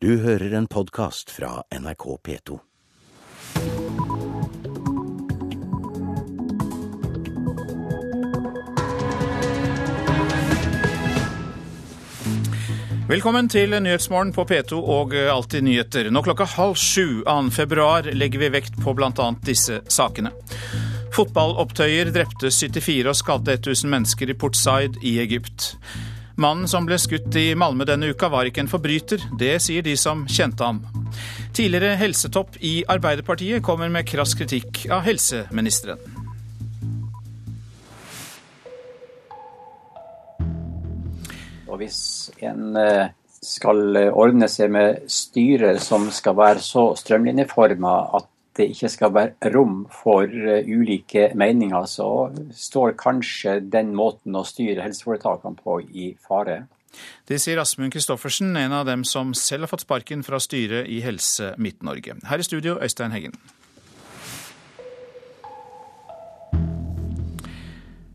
Du hører en podkast fra NRK P2. Velkommen til Nyhetsmorgen på P2 og Alltid nyheter. Nå klokka halv sju 2. februar legger vi vekt på bl.a. disse sakene. Fotballopptøyer drepte 74 og skadde 1000 mennesker i Port Said i Egypt. Mannen som ble skutt i Malmö denne uka var ikke en forbryter, det sier de som kjente ham. Tidligere helsetopp i Arbeiderpartiet kommer med krass kritikk av helseministeren. Og hvis en eh, skal ordne seg med styrer som skal være så strømlinjeforma at det ikke skal være rom for eh, ulike meninger, så står kanskje den måten å styre helseforetakene på i fare. Det sier Asmund Kristoffersen, en av dem som selv har fått sparken fra styret i Helse Midt-Norge. Her i studio, Øystein Heggen.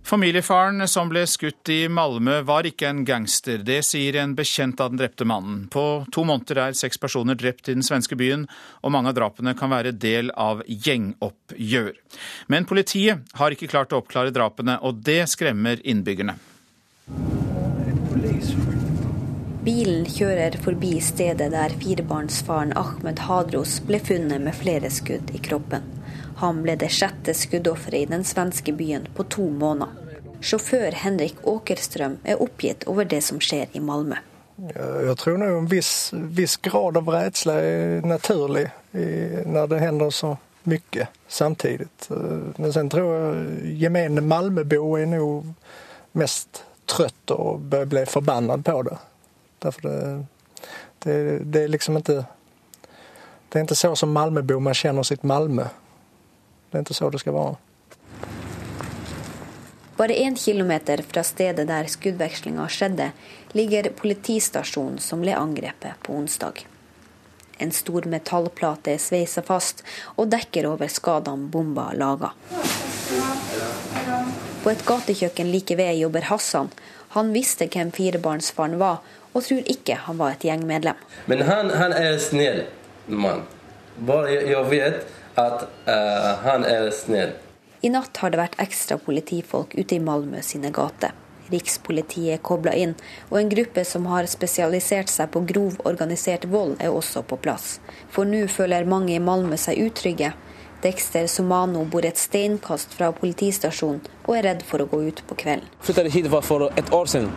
Familiefaren som ble skutt i Malmö var ikke en gangster. Det sier en bekjent av den drepte mannen. På to måneder er seks personer drept i den svenske byen, og mange av drapene kan være del av gjengoppgjør. Men politiet har ikke klart å oppklare drapene, og det skremmer innbyggerne. Bilen kjører forbi stedet der firebarnsfaren Ahmed Hadros ble funnet med flere skudd i kroppen. Han ble det sjette skuddofferet i den svenske byen på to måneder. Sjåfør Henrik Åkerstrøm er oppgitt over det som skjer i Malmö. Jeg tror nå en viss, viss grad av redsel er naturlig når det hender så mye samtidig. Men så tror jeg gemene Malmöbo er nå mest trøtt og bør bli forbanna på det. Derfor det, det, det er liksom ikke det er ikke så som Malmöbo man kjenner sitt Malmö. Det er ikke så det skal være. Bare én kilometer fra stedet der skuddvekslinga skjedde, ligger politistasjonen som ble angrepet på onsdag. En stor metallplate er sveisa fast og dekker over skadene bomba laga. På et gatekjøkken like ved jobber Hassan. Han visste hvem firebarnsfaren var, og tror ikke han var et gjengmedlem. Men han, han er snill mann. Bare jeg vet at uh, han er snill. I natt har det vært ekstra politifolk ute i Malmö sine gater. Rikspolitiet er kobla inn, og en gruppe som har spesialisert seg på grov organisert vold, er også på plass. For nå føler mange i Malmö seg utrygge. Dexter Somano bor et steinkast fra politistasjonen og er redd for å gå ut på kvelden. Jeg flyttet hit for et år siden,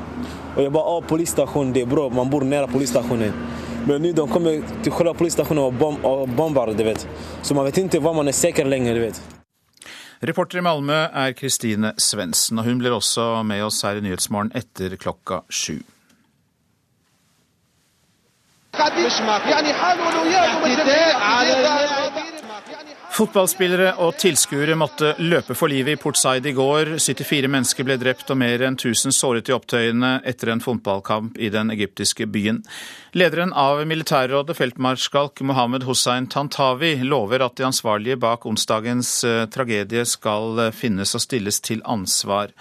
og jeg bare av politistasjonen, det er bra, man bor nær politistasjonen. Men nå de kommer til själva polisstationen og, bomb och bombar, du vet. Så man vet ikke var man er sikker lenger, du vet. Reporter i Malmö er Kristine Svendsen, og hun blir også med oss her i Nyhetsmorgen etter klokka sju. Fotballspillere og tilskuere måtte løpe for livet i Port Said i går. 74 mennesker ble drept og mer enn 1000 såret i opptøyene etter en fotballkamp i den egyptiske byen. Lederen av militærrådet, feltmarskalk Mohammed Hussein Tantawi, lover at de ansvarlige bak onsdagens eh, tragedie skal eh, finnes og stilles til ansvar.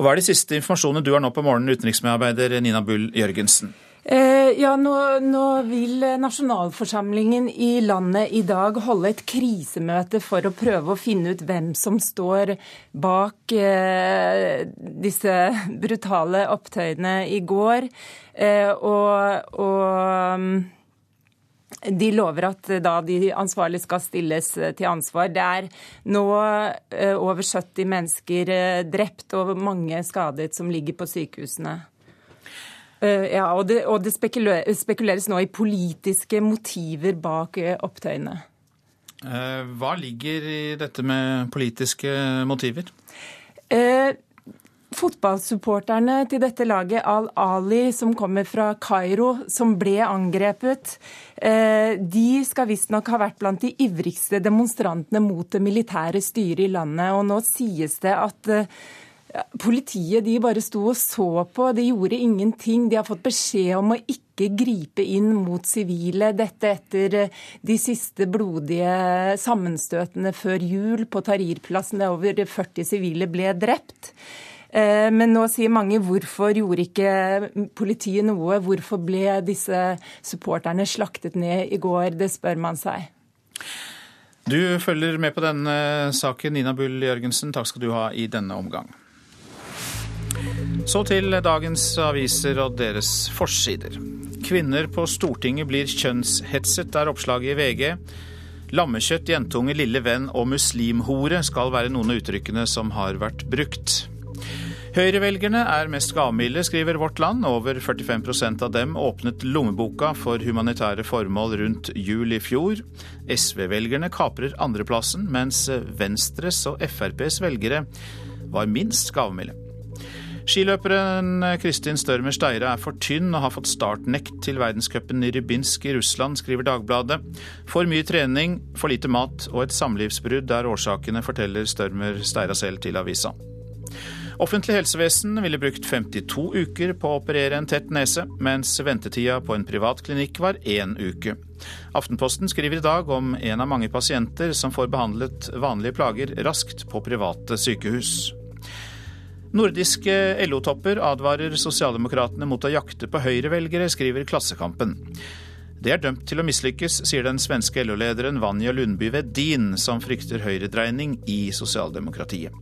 Og hva er de siste informasjonene du har nå på morgenen, utenriksmedarbeider Nina Bull Jørgensen? Eh, ja, nå, nå, vil nasjonalforsamlingen i landet i dag holde et krisemøte for å prøve å finne ut hvem som står bak eh, disse brutale opptøyene i går. Eh, og, og de lover at da de ansvarlige skal stilles til ansvar. Det er nå over 70 mennesker drept og mange skadet som ligger på sykehusene. Eh, ja, og det, og det spekuleres nå i politiske motiver bak eh, opptøyene. Eh, hva ligger i dette med politiske motiver? Eh, Fotballsupporterne til dette laget, Al-Ali, som kommer fra Kairo, som ble angrepet, de skal visstnok ha vært blant de ivrigste demonstrantene mot det militære styret i landet. Og nå sies det at Politiet de bare sto og så på, de gjorde ingenting. De har fått beskjed om å ikke gripe inn mot sivile. Dette etter eh, de siste blodige sammenstøtene før jul på Tahrir-plassen, der over 40 sivile ble drept. Eh, men nå sier mange hvorfor gjorde ikke politiet noe? Hvorfor ble disse supporterne slaktet ned i går? Det spør man seg. Du følger med på denne saken, Nina Bull Jørgensen. Takk skal du ha i denne omgang. Så til dagens aviser og deres forsider. Kvinner på Stortinget blir kjønnshetset, er oppslaget i VG. Lammekjøtt, jentunge, lille venn og muslimhore skal være noen av uttrykkene som har vært brukt. Høyrevelgerne er mest gavmilde, skriver Vårt Land. Over 45% av dem åpnet lommeboka for humanitære formål rundt jul i fjor. SV-velgerne kaprer andreplassen, mens Venstres og FrPs velgere var minst gavmilde. Skiløperen Kristin Størmer Steire er for tynn og har fått startnekt til verdenscupen i Rybinsk i Russland, skriver Dagbladet. For mye trening, for lite mat og et samlivsbrudd er årsakene, forteller Størmer Steira selv til avisa. Offentlig helsevesen ville brukt 52 uker på å operere en tett nese, mens ventetida på en privat klinikk var én uke. Aftenposten skriver i dag om en av mange pasienter som får behandlet vanlige plager raskt på private sykehus. Nordiske LO-topper advarer sosialdemokratene mot å jakte på høyrevelgere, skriver Klassekampen. Det er dømt til å mislykkes, sier den svenske LO-lederen Vanja Lundby Vedin, som frykter høyredreining i sosialdemokratiet.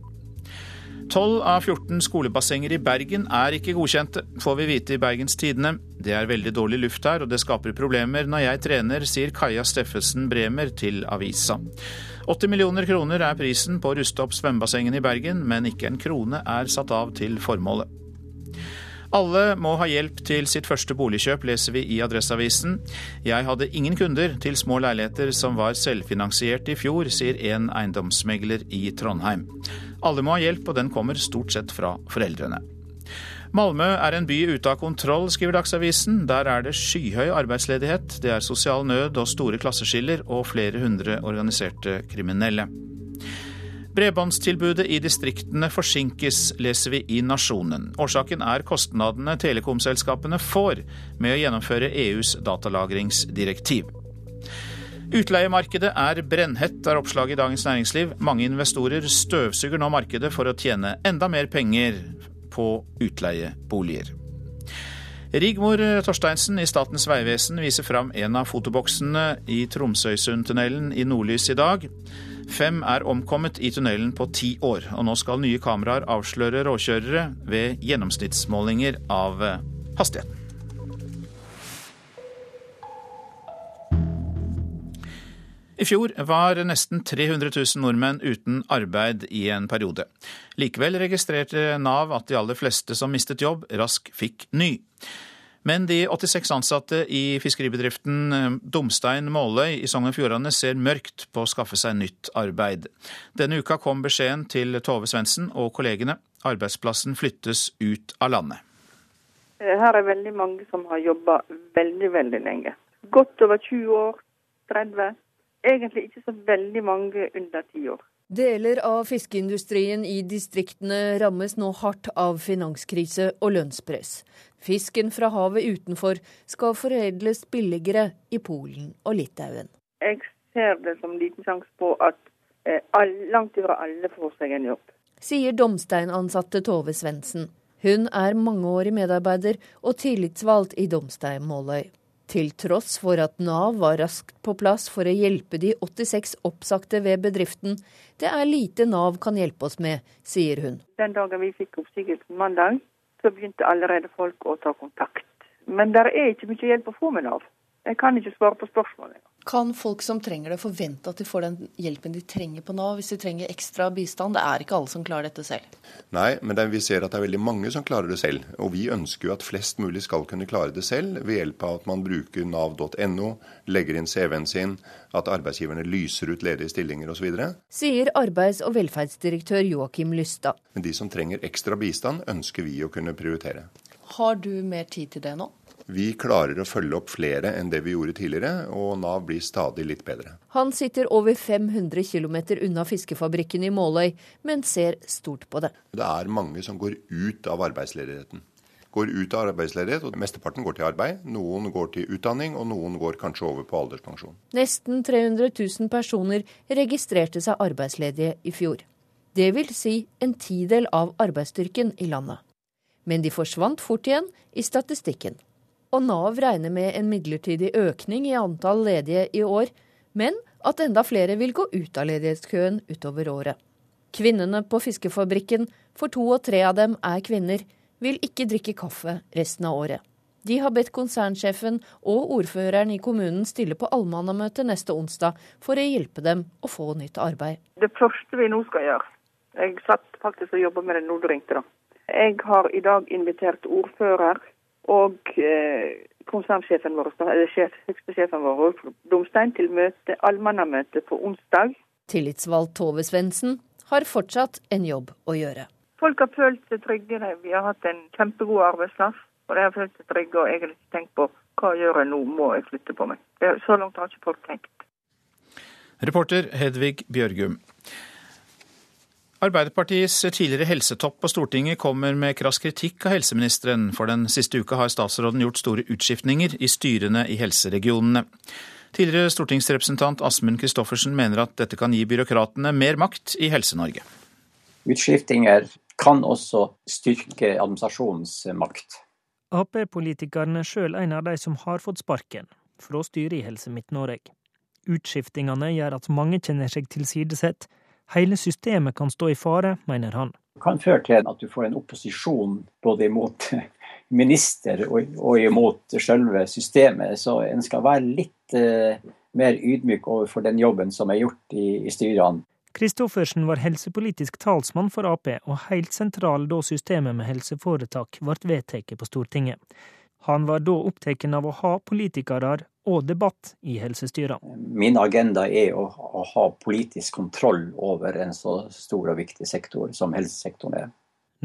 12 av 14 skolebassenger i Bergen er ikke godkjente, får vi vite i Bergens Tidende. Det er veldig dårlig luft her, og det skaper problemer når jeg trener, sier Kaja Steffensen Bremer til avisa. 80 millioner kroner er prisen på å ruste opp svømmebassengene i Bergen, men ikke en krone er satt av til formålet. Alle må ha hjelp til sitt første boligkjøp, leser vi i Adresseavisen. Jeg hadde ingen kunder til små leiligheter som var selvfinansiert i fjor, sier en eiendomsmegler i Trondheim. Alle må ha hjelp, og den kommer stort sett fra foreldrene. Malmö er en by ute av kontroll, skriver Dagsavisen. Der er det skyhøy arbeidsledighet, det er sosial nød og store klasseskiller og flere hundre organiserte kriminelle. Bredbåndstilbudet i distriktene forsinkes, leser vi i Nasjonen. Årsaken er kostnadene telekomselskapene får med å gjennomføre EUs datalagringsdirektiv. Utleiemarkedet er brennhett, er oppslaget i Dagens Næringsliv. Mange investorer støvsuger nå markedet for å tjene enda mer penger på utleieboliger. Rigmor Torsteinsen i Statens vegvesen viser fram en av fotoboksene i Tromsøysundtunnelen i nordlys i dag. Fem er omkommet i tunnelen på ti år, og nå skal nye kameraer avsløre råkjørere ved gjennomsnittsmålinger av hastigheten. I fjor var nesten 300 000 nordmenn uten arbeid i en periode. Likevel registrerte Nav at de aller fleste som mistet jobb, raskt fikk ny. Men de 86 ansatte i fiskeribedriften eh, Domstein Måløy i Sogn og Fjordane ser mørkt på å skaffe seg nytt arbeid. Denne uka kom beskjeden til Tove Svendsen og kollegene. Arbeidsplassen flyttes ut av landet. Eh, her er veldig mange som har jobba veldig, veldig lenge. Godt over 20 år, 30 egentlig ikke så veldig mange under ti år. Deler av fiskeindustrien i distriktene rammes nå hardt av finanskrise og lønnspress. Fisken fra havet utenfor skal foredles billigere i Polen og Litauen. Jeg ser det som liten sjanse på at eh, langt over alle får seg en jobb. Sier Domstein-ansatte Tove Svendsen. Hun er mangeårig medarbeider og tillitsvalgt i Domstein Måløy. Til tross for at Nav var raskt på plass for å hjelpe de 86 oppsagte ved bedriften. Det er lite Nav kan hjelpe oss med, sier hun. Den dagen vi fikk oppsigelsen mandag, så begynte allerede folk å ta kontakt. Men det er ikke mye hjelp å få med Nav. Jeg kan ikke svare på spørsmålet. Kan folk som trenger det, forvente at de får den hjelpen de trenger på Nav, hvis de trenger ekstra bistand? Det er ikke alle som klarer dette selv. Nei, men det, vi ser at det er veldig mange som klarer det selv. Og vi ønsker jo at flest mulig skal kunne klare det selv, ved hjelp av at man bruker nav.no, legger inn CV-en sin, at arbeidsgiverne lyser ut ledige stillinger osv. Sier arbeids- og velferdsdirektør Joakim Lystad. Men de som trenger ekstra bistand, ønsker vi å kunne prioritere. Har du mer tid til det nå? Vi klarer å følge opp flere enn det vi gjorde tidligere, og Nav blir stadig litt bedre. Han sitter over 500 km unna fiskefabrikken i Måløy, men ser stort på det. Det er mange som går ut av arbeidsledigheten. Går ut av arbeidsledighet, og Mesteparten går til arbeid, noen går til utdanning, og noen går kanskje over på alderspensjon. Nesten 300 000 personer registrerte seg arbeidsledige i fjor. Det vil si en tidel av arbeidsstyrken i landet. Men de forsvant fort igjen i statistikken. Og Nav regner med en midlertidig økning i antall ledige i år, men at enda flere vil gå ut av ledighetskøen utover året. Kvinnene på fiskefabrikken, for to og tre av dem er kvinner, vil ikke drikke kaffe resten av året. De har bedt konsernsjefen og ordføreren i kommunen stille på allmannamøte neste onsdag for å hjelpe dem å få nytt arbeid. Det første vi nå skal gjøre Jeg satt faktisk og jobba med det nå du ringte, da. Jeg har i dag invitert ordfører og eh, konsernsjefen vår, eller sjef, høyestesjefen vår, Rolf Domstein, til møte, allmannamøte på onsdag. Tillitsvalgt Tove Svendsen har fortsatt en jobb å gjøre. Folk har følt seg tryggere. Vi har hatt en kjempegod arbeidsplass. Og de har følt seg trygge og egentlig tenkt på hva jeg gjør jeg nå, må jeg flytte på meg. Så langt har ikke folk tenkt. Reporter Hedvig Bjørgum. Arbeiderpartiets tidligere helsetopp på Stortinget kommer med krass kritikk av helseministeren, for den siste uka har statsråden gjort store utskiftninger i styrene i helseregionene. Tidligere stortingsrepresentant Asmund Kristoffersen mener at dette kan gi byråkratene mer makt i Helse-Norge. Utskiftinger kan også styrke administrasjonens makt. Ap-politikeren er sjøl en av de som har fått sparken fra styret i Helse Midt-Norge. Utskiftingene gjør at mange kjenner seg tilsidesett. Hele systemet kan stå i fare, mener han. Det kan føre til at du får en opposisjon både imot minister og, og imot selve systemet. Så en skal være litt eh, mer ydmyk overfor den jobben som er gjort i, i styrene. Kristoffersen var helsepolitisk talsmann for Ap, og helt sentral da systemet med helseforetak ble vedtatt på Stortinget. Han var da opptatt av å ha politikere og debatt i helsestyret. Min agenda er å, å ha politisk kontroll over en så stor og viktig sektor som helsesektoren er.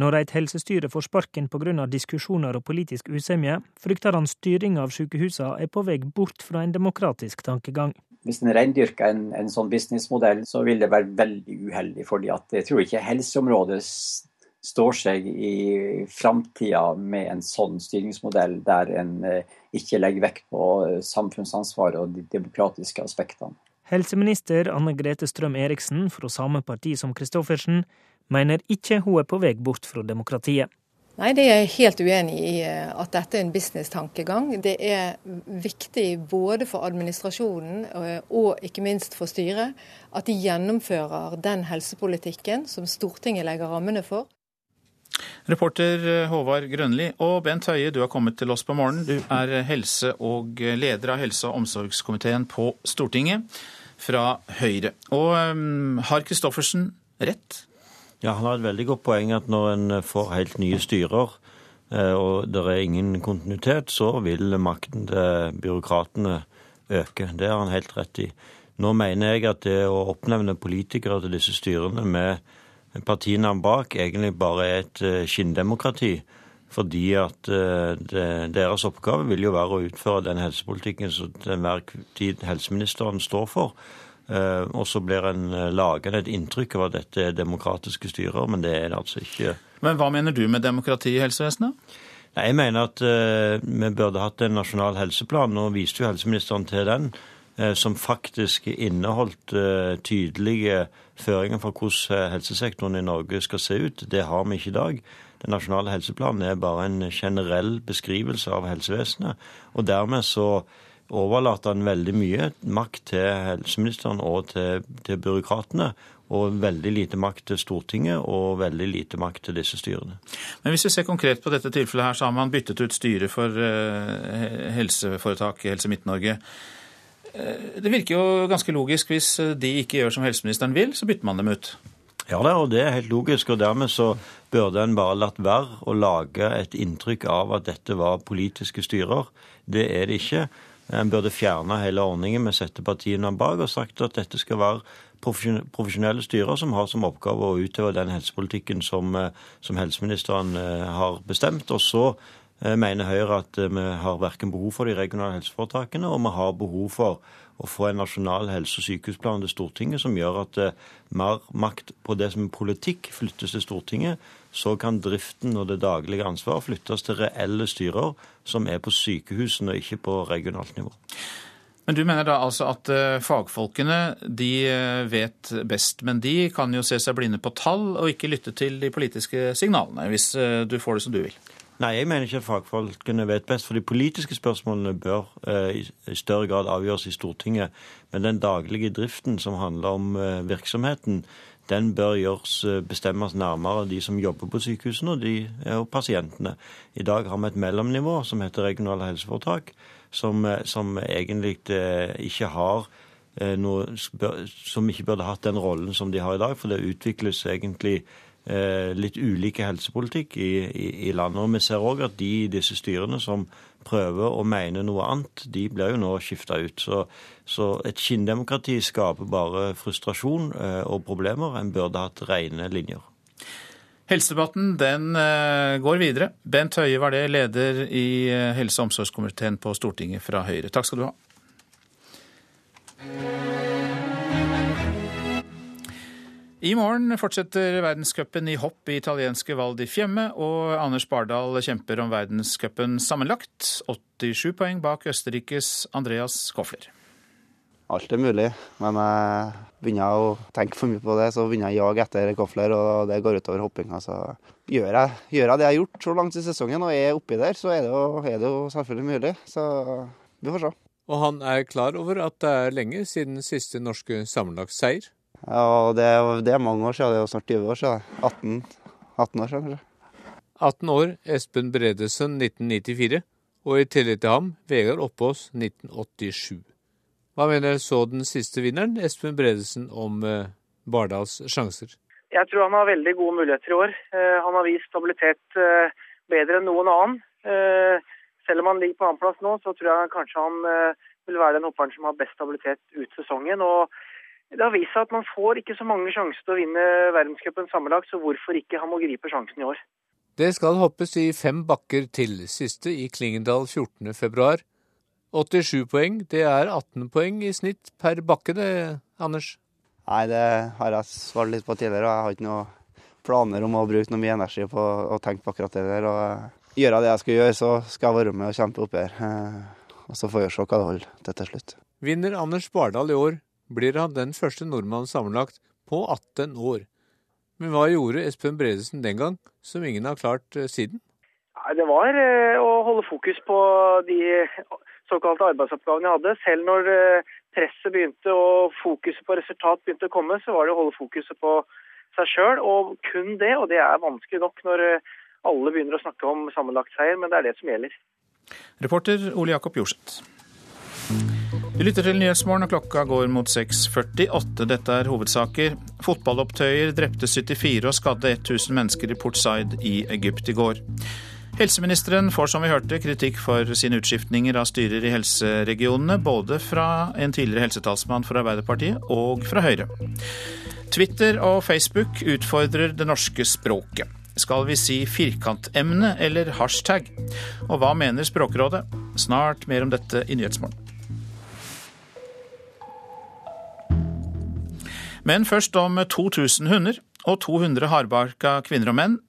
Når et helsestyre får sparken pga. diskusjoner og politisk usemje, frykter han styringa av sykehusene er på vei bort fra en demokratisk tankegang hvis en reindyrker en, en, sånn businessmodell, så vil det være veldig uheldig. fordi jeg tror ikke helseområdet står seg i framtida med en sånn styringsmodell der en eh, ikke legger vekt på samfunnsansvaret samfunnsansvar og de demokratiske aspektene. Helseminister Anne Grete Strøm Eriksen fra samme parti som Christoffersen mener ikke hun er på vei bort fra demokratiet. Nei, det er jeg helt uenig i eh, at dette er en business-tankegang. Det er viktig både for administrasjonen eh, og ikke minst for styret at de gjennomfører den helsepolitikken som Stortinget legger rammene for. Reporter eh, Håvard Grønli og Bent Høie, du har kommet til oss på morgenen. Du er helse- og leder av helse- og omsorgskomiteen på Stortinget fra Høyre. Og um, har Christoffersen rett? Ja, Han har et veldig godt poeng at når en får helt nye styrer, eh, og det er ingen kontinuitet, så vil makten til byråkratene øke. Det har han helt rett i. Nå mener jeg at det å oppnevne politikere til disse styrene med partiene bak egentlig bare er et eh, skinndemokrati. Fordi at eh, det, deres oppgave vil jo være å utføre den helsepolitikken som til enhver tid helseministeren står for. Eh, og så blir en lagende et inntrykk av at dette er demokratiske styrer, men det er det altså ikke. Men hva mener du med demokrati i helsevesenet? Jeg mener at vi burde hatt en nasjonal helseplan. Nå viste jo helseministeren til den, som faktisk inneholdt tydelige føringer for hvordan helsesektoren i Norge skal se ut. Det har vi ikke i dag. Den nasjonale helseplanen er bare en generell beskrivelse av helsevesenet. Og dermed så overlater han veldig mye makt til helseministeren og til, til byråkratene. Og veldig lite makt til Stortinget og veldig lite makt til disse styrene. Men hvis vi ser konkret på dette tilfellet her, så har man byttet ut styret for uh, helseforetaket Helse Midt-Norge. Uh, det virker jo ganske logisk. Hvis de ikke gjør som helseministeren vil, så bytter man dem ut. Ja, det, og det er helt logisk. og Dermed så burde en bare latt være å lage et inntrykk av at dette var politiske styrer. Det er det ikke. En burde fjerne hele ordningen med settepartiene bak og sagt at dette skal være profesjonelle styrer som har som oppgave å utøve den helsepolitikken som, eh, som helseministeren eh, har bestemt. Og så eh, mener Høyre at vi har verken behov for de regionale helseforetakene, og vi har behov for å få en nasjonal helse- og sykehusplan til Stortinget som gjør at mer makt på det som er politikk, flyttes til Stortinget så kan driften og det daglige ansvaret flyttes til reelle styrer som er på sykehusene og ikke på regionalt nivå. Men du mener da altså at fagfolkene de vet best, men de kan jo se seg blinde på tall og ikke lytte til de politiske signalene, hvis du får det som du vil? Nei, jeg mener ikke at fagfolkene vet best, for de politiske spørsmålene bør i større grad avgjøres i Stortinget. Men den daglige driften som handler om virksomheten, den bør gjøres, bestemmes nærmere de som jobber på sykehusene og, de, og pasientene. I dag har vi et mellomnivå som heter regionale helseforetak som, eh, som egentlig eh, ikke har eh, noe Som ikke burde hatt den rollen som de har i dag. For det utvikles egentlig litt ulike helsepolitikk i, i, i landet. Og vi ser òg at de i disse styrene som prøver å mene noe annet, de blir jo nå skifta ut. Så, så et skinndemokrati skaper bare frustrasjon og problemer. En burde hatt rene linjer. Helsedebatten den eh, går videre. Bent Høie var det, leder i eh, helse- og omsorgskomiteen på Stortinget fra Høyre. Takk skal du ha. I morgen fortsetter verdenscupen i hopp i italienske Val di Fiemme, og Anders Bardal kjemper om verdenscupen sammenlagt. 87 poeng bak Østerrikes Andreas Kofler. Alt er mulig, men jeg begynner å tenke for mye på det, så begynner jeg å jage etter kofler, og det går utover hoppinga. Så gjør jeg, gjør jeg, det jeg har gjort så langt i sesongen og er oppi der, så er det, jo, er det jo selvfølgelig mulig. Så vi får se. Og han er klar over at det er lenge siden siste norske sammenlagtseier? Ja, det, det, er mange år siden. Det er jo snart 20 år siden. 18, 18 år siden, kanskje. 18 år, Espen Bredesen 1994, og i tillegg til ham Vegard Oppås 1987. Hva mener så den siste vinneren, Espen Bredesen, om eh, Bardals sjanser? Jeg tror han har veldig gode muligheter i år. Eh, han har vist stabilitet eh, bedre enn noen annen. Selv om han ligger på annenplass nå, så tror jeg kanskje han vil være den hopperen som har best stabilitet ut sesongen. og det har vist seg at man får ikke så mange sjanser til å vinne verdenscupen sammenlagt, så hvorfor ikke han må gripe sjansen i år. Det skal hoppes i fem bakker til, siste i Klingendal 14.2. 87 poeng, det er 18 poeng i snitt per bakke det, Anders? Nei, det har jeg svart litt på tidligere, og jeg har ikke noen planer om å bruke noe mye energi på å tenke på akkurat det der. og Gjør jeg det jeg skal gjøre, så skal jeg være med og kjempe opp her. Eh, og så får vi se hva det holder til til slutt. Vinner Anders Bardal i år, blir han den første nordmannen sammenlagt på 18 år. Men hva gjorde Espen Bredesen den gang, som ingen har klart eh, siden? Det var eh, å holde fokus på de såkalte arbeidsoppgavene jeg hadde. Selv når eh, presset begynte og fokuset på resultat begynte å komme, så var det å holde fokuset på seg sjøl, og kun det. Og det er vanskelig nok når alle begynner å snakke om sammenlagt seier, men det er det som gjelder. Reporter Ole Jakob Jorseth. Du lytter til Nyhetsmorgen, og klokka går mot 6.48. Dette er hovedsaker. Fotballopptøyer drepte 74 og skadde 1000 mennesker i Port Said i Egypt i går. Helseministeren får som vi hørte kritikk for sine utskiftninger av styrer i helseregionene, både fra en tidligere helsetalsmann for Arbeiderpartiet og fra Høyre. Twitter og Facebook utfordrer det norske språket. Skal vi si firkantemne eller hashtag? Og hva mener Språkrådet? Snart mer om dette i Nyhetsmorgen. Men først om 2000 hunder og 200 hardbarka kvinner og menn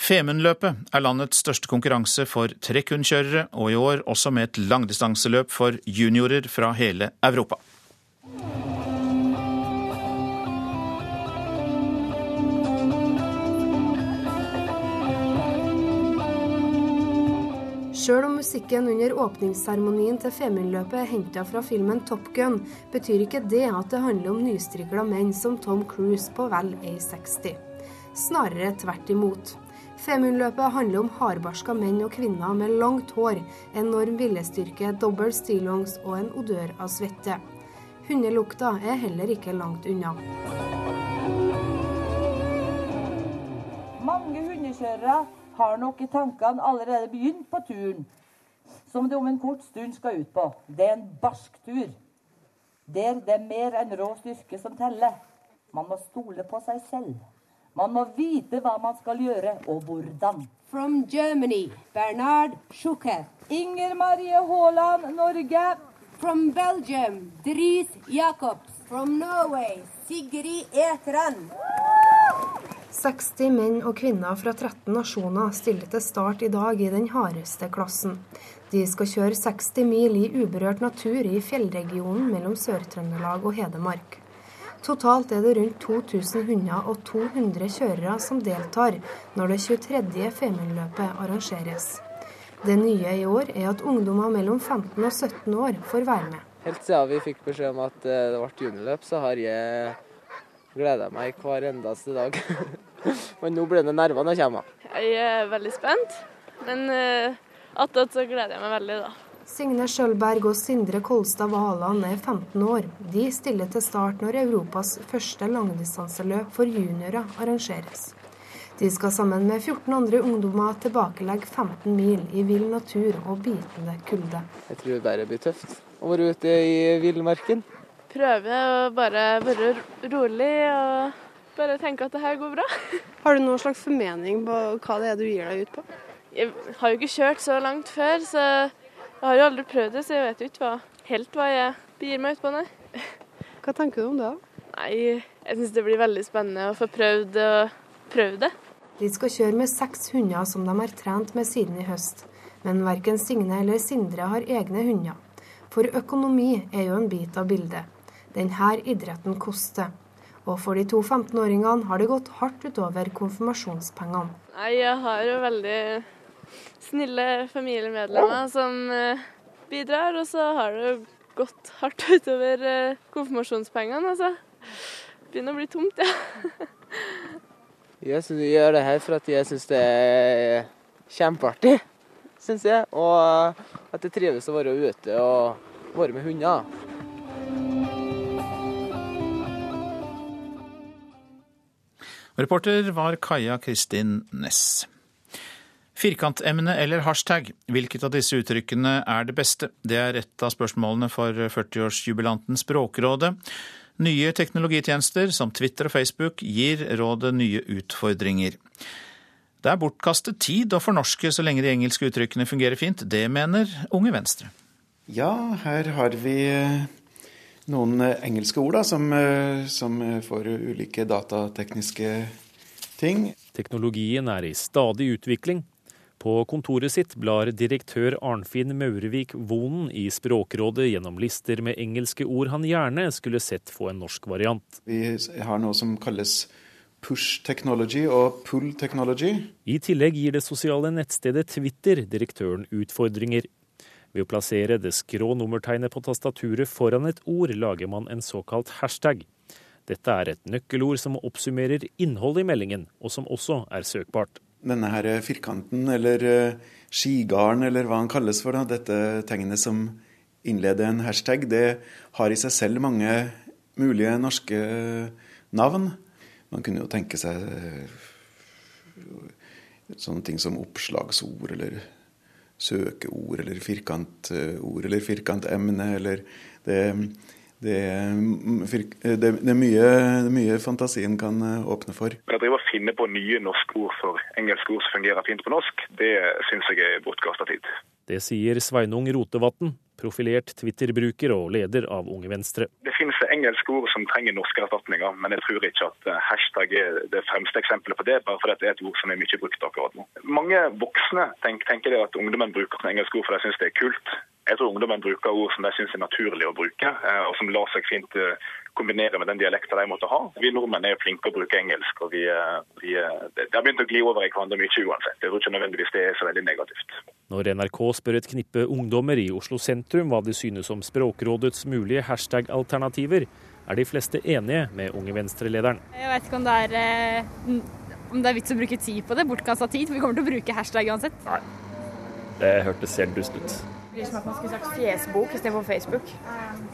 Femundløpet er landets største konkurranse for trekkhundkjørere, og i år også med et langdistanseløp for juniorer fra hele Europa. Sjøl om musikken under åpningsseremonien til Femundløpet er henta fra filmen Top Gun, betyr ikke det at det handler om nystrikla menn som Tom Cruise på vel A60. Snarere tvert imot. Femundløpet handler om hardbarska menn og kvinner med langt hår, enorm viljestyrke, dobbel stillongs og en odør av svette. Hundelukta er heller ikke langt unna. Mange hundekjørere har nok i tankene allerede begynt på turen, som de om en kort stund skal ut på. Det er en barsk tur, der det er mer enn rå styrke som teller. Man må stole på seg selv. Man må vite hva man skal gjøre, og hvordan. From Germany, Bernard Schucker. Inger Marie Haaland, Norge. From Belgium, Dries Jacobs. From Norway, Sigrid Etran. 60 menn og kvinner fra 13 nasjoner stiller til start i dag i den hardeste klassen. De skal kjøre 60 mil i uberørt natur i fjellregionen mellom Sør-Trøndelag og Hedmark. Totalt er det rundt 2000 hunder og 200 kjørere som deltar når det 23. Femundløpet arrangeres. Det nye i år er at ungdommer mellom 15 og 17 år får være med. Helt siden vi fikk beskjed om at eh, det ble juniorløp, så har jeg gleder meg hver eneste dag. Men nå blir det nerver når jeg kommer. Jeg er veldig spent, men uh, attåt så gleder jeg meg veldig, da. Signe Skjølberg og Sindre Kolstad Valand er 15 år. De stiller til start når Europas første langdistanseløp for juniorer arrangeres. De skal sammen med 14 andre ungdommer tilbakelegge 15 mil i vill natur og bitende kulde. Jeg tror det bare blir tøft å være ute i villmarken prøve å bare være rolig og bare tenke at det her går bra. Har du noen slags formening på hva det er du gir deg ut på? Jeg har jo ikke kjørt så langt før, så jeg har jo aldri prøvd det, så jeg vet jo ikke hva, helt hva jeg begir meg ut på, nei. Hva tenker du om det? Nei, jeg syns det blir veldig spennende å få prøvd, prøvd det. De skal kjøre med seks hunder som de har trent med siden i høst. Men verken Signe eller Sindre har egne hunder. For økonomi er jo en bit av bildet. Denne idretten koster. Og for de to 15-åringene har det gått hardt utover konfirmasjonspengene. Jeg har jo veldig snille familiemedlemmer som eh, bidrar, og så har det gått hardt utover eh, konfirmasjonspengene, altså. Begynner å bli tomt, ja. jeg gjør det her for at jeg syns det er kjempeartig, syns jeg. Og at jeg trives å være ute og være med hunder. Reporter var Kaja Kristin Næss. Firkantemne eller hashtag, hvilket av disse uttrykkene er det beste? Det er et av spørsmålene for 40-årsjubilanten Språkrådet. Nye teknologitjenester som Twitter og Facebook gir rådet nye utfordringer. Det er bortkastet tid å fornorske så lenge de engelske uttrykkene fungerer fint. Det mener Unge Venstre. Ja, her har vi noen eh, engelske ord da, som, eh, som eh, får ulike datatekniske ting. Teknologien er i stadig utvikling. På kontoret sitt blar direktør Arnfinn Maurevik Vonen i Språkrådet gjennom lister med engelske ord han gjerne skulle sett få en norsk variant. Vi har noe som kalles push technology og pull technology. I tillegg gir det sosiale nettstedet Twitter direktøren utfordringer. Ved å plassere det skrå nummertegnet på tastaturet foran et ord, lager man en såkalt hashtag. Dette er et nøkkelord som oppsummerer innholdet i meldingen, og som også er søkbart. Denne her firkanten, eller eh, skigarden, eller hva han kalles for, da, dette tegnet som innleder en hashtag, det har i seg selv mange mulige norske navn. Man kunne jo tenke seg eh, sånne ting som oppslagsord eller søkeord eller firkantord eller firkantemne eller det, det, det, det, er mye, mye fantasien kan eh, åpne for. Å drive og finne på nye norske ord for engelske ord som fungerer fint på norsk, det syns jeg er bortkasta tid. Det sier Sveinung Rotevatn, profilert Twitter-bruker og leder av Unge Venstre. Det finnes engelske ord som trenger norske erstatninger, men jeg tror ikke at eh, hashtag er det fremste eksempelet på det, bare fordi det er et ord som er mye brukt akkurat nå. Mange voksne tenker, tenker at ungdommen bruker engelske ord for de syns det er kult. Jeg tror ungdommen bruker ord som de syns er naturlig å bruke, eh, og som lar seg fint eh, kombinere med den dialekten de måtte ha. Vi nordmenn er flinke å bruke engelsk, og vi, vi, det har begynt å gli over i hverandre mye uansett. Jeg tror ikke nødvendigvis det er så veldig negativt. Når NRK spør et knippe ungdommer i Oslo sentrum hva de synes om Språkrådets mulige hashtag-alternativer, er de fleste enige med Unge Venstre-lederen. Jeg vet ikke om det er, eh, om det er vits å bruke tid på det. Bortkasta tid. For vi kommer til å bruke hashtag uansett. Nei. Det hørtes helt dust ut. Blir som at man skulle sagt fjesbok istedenfor Facebook.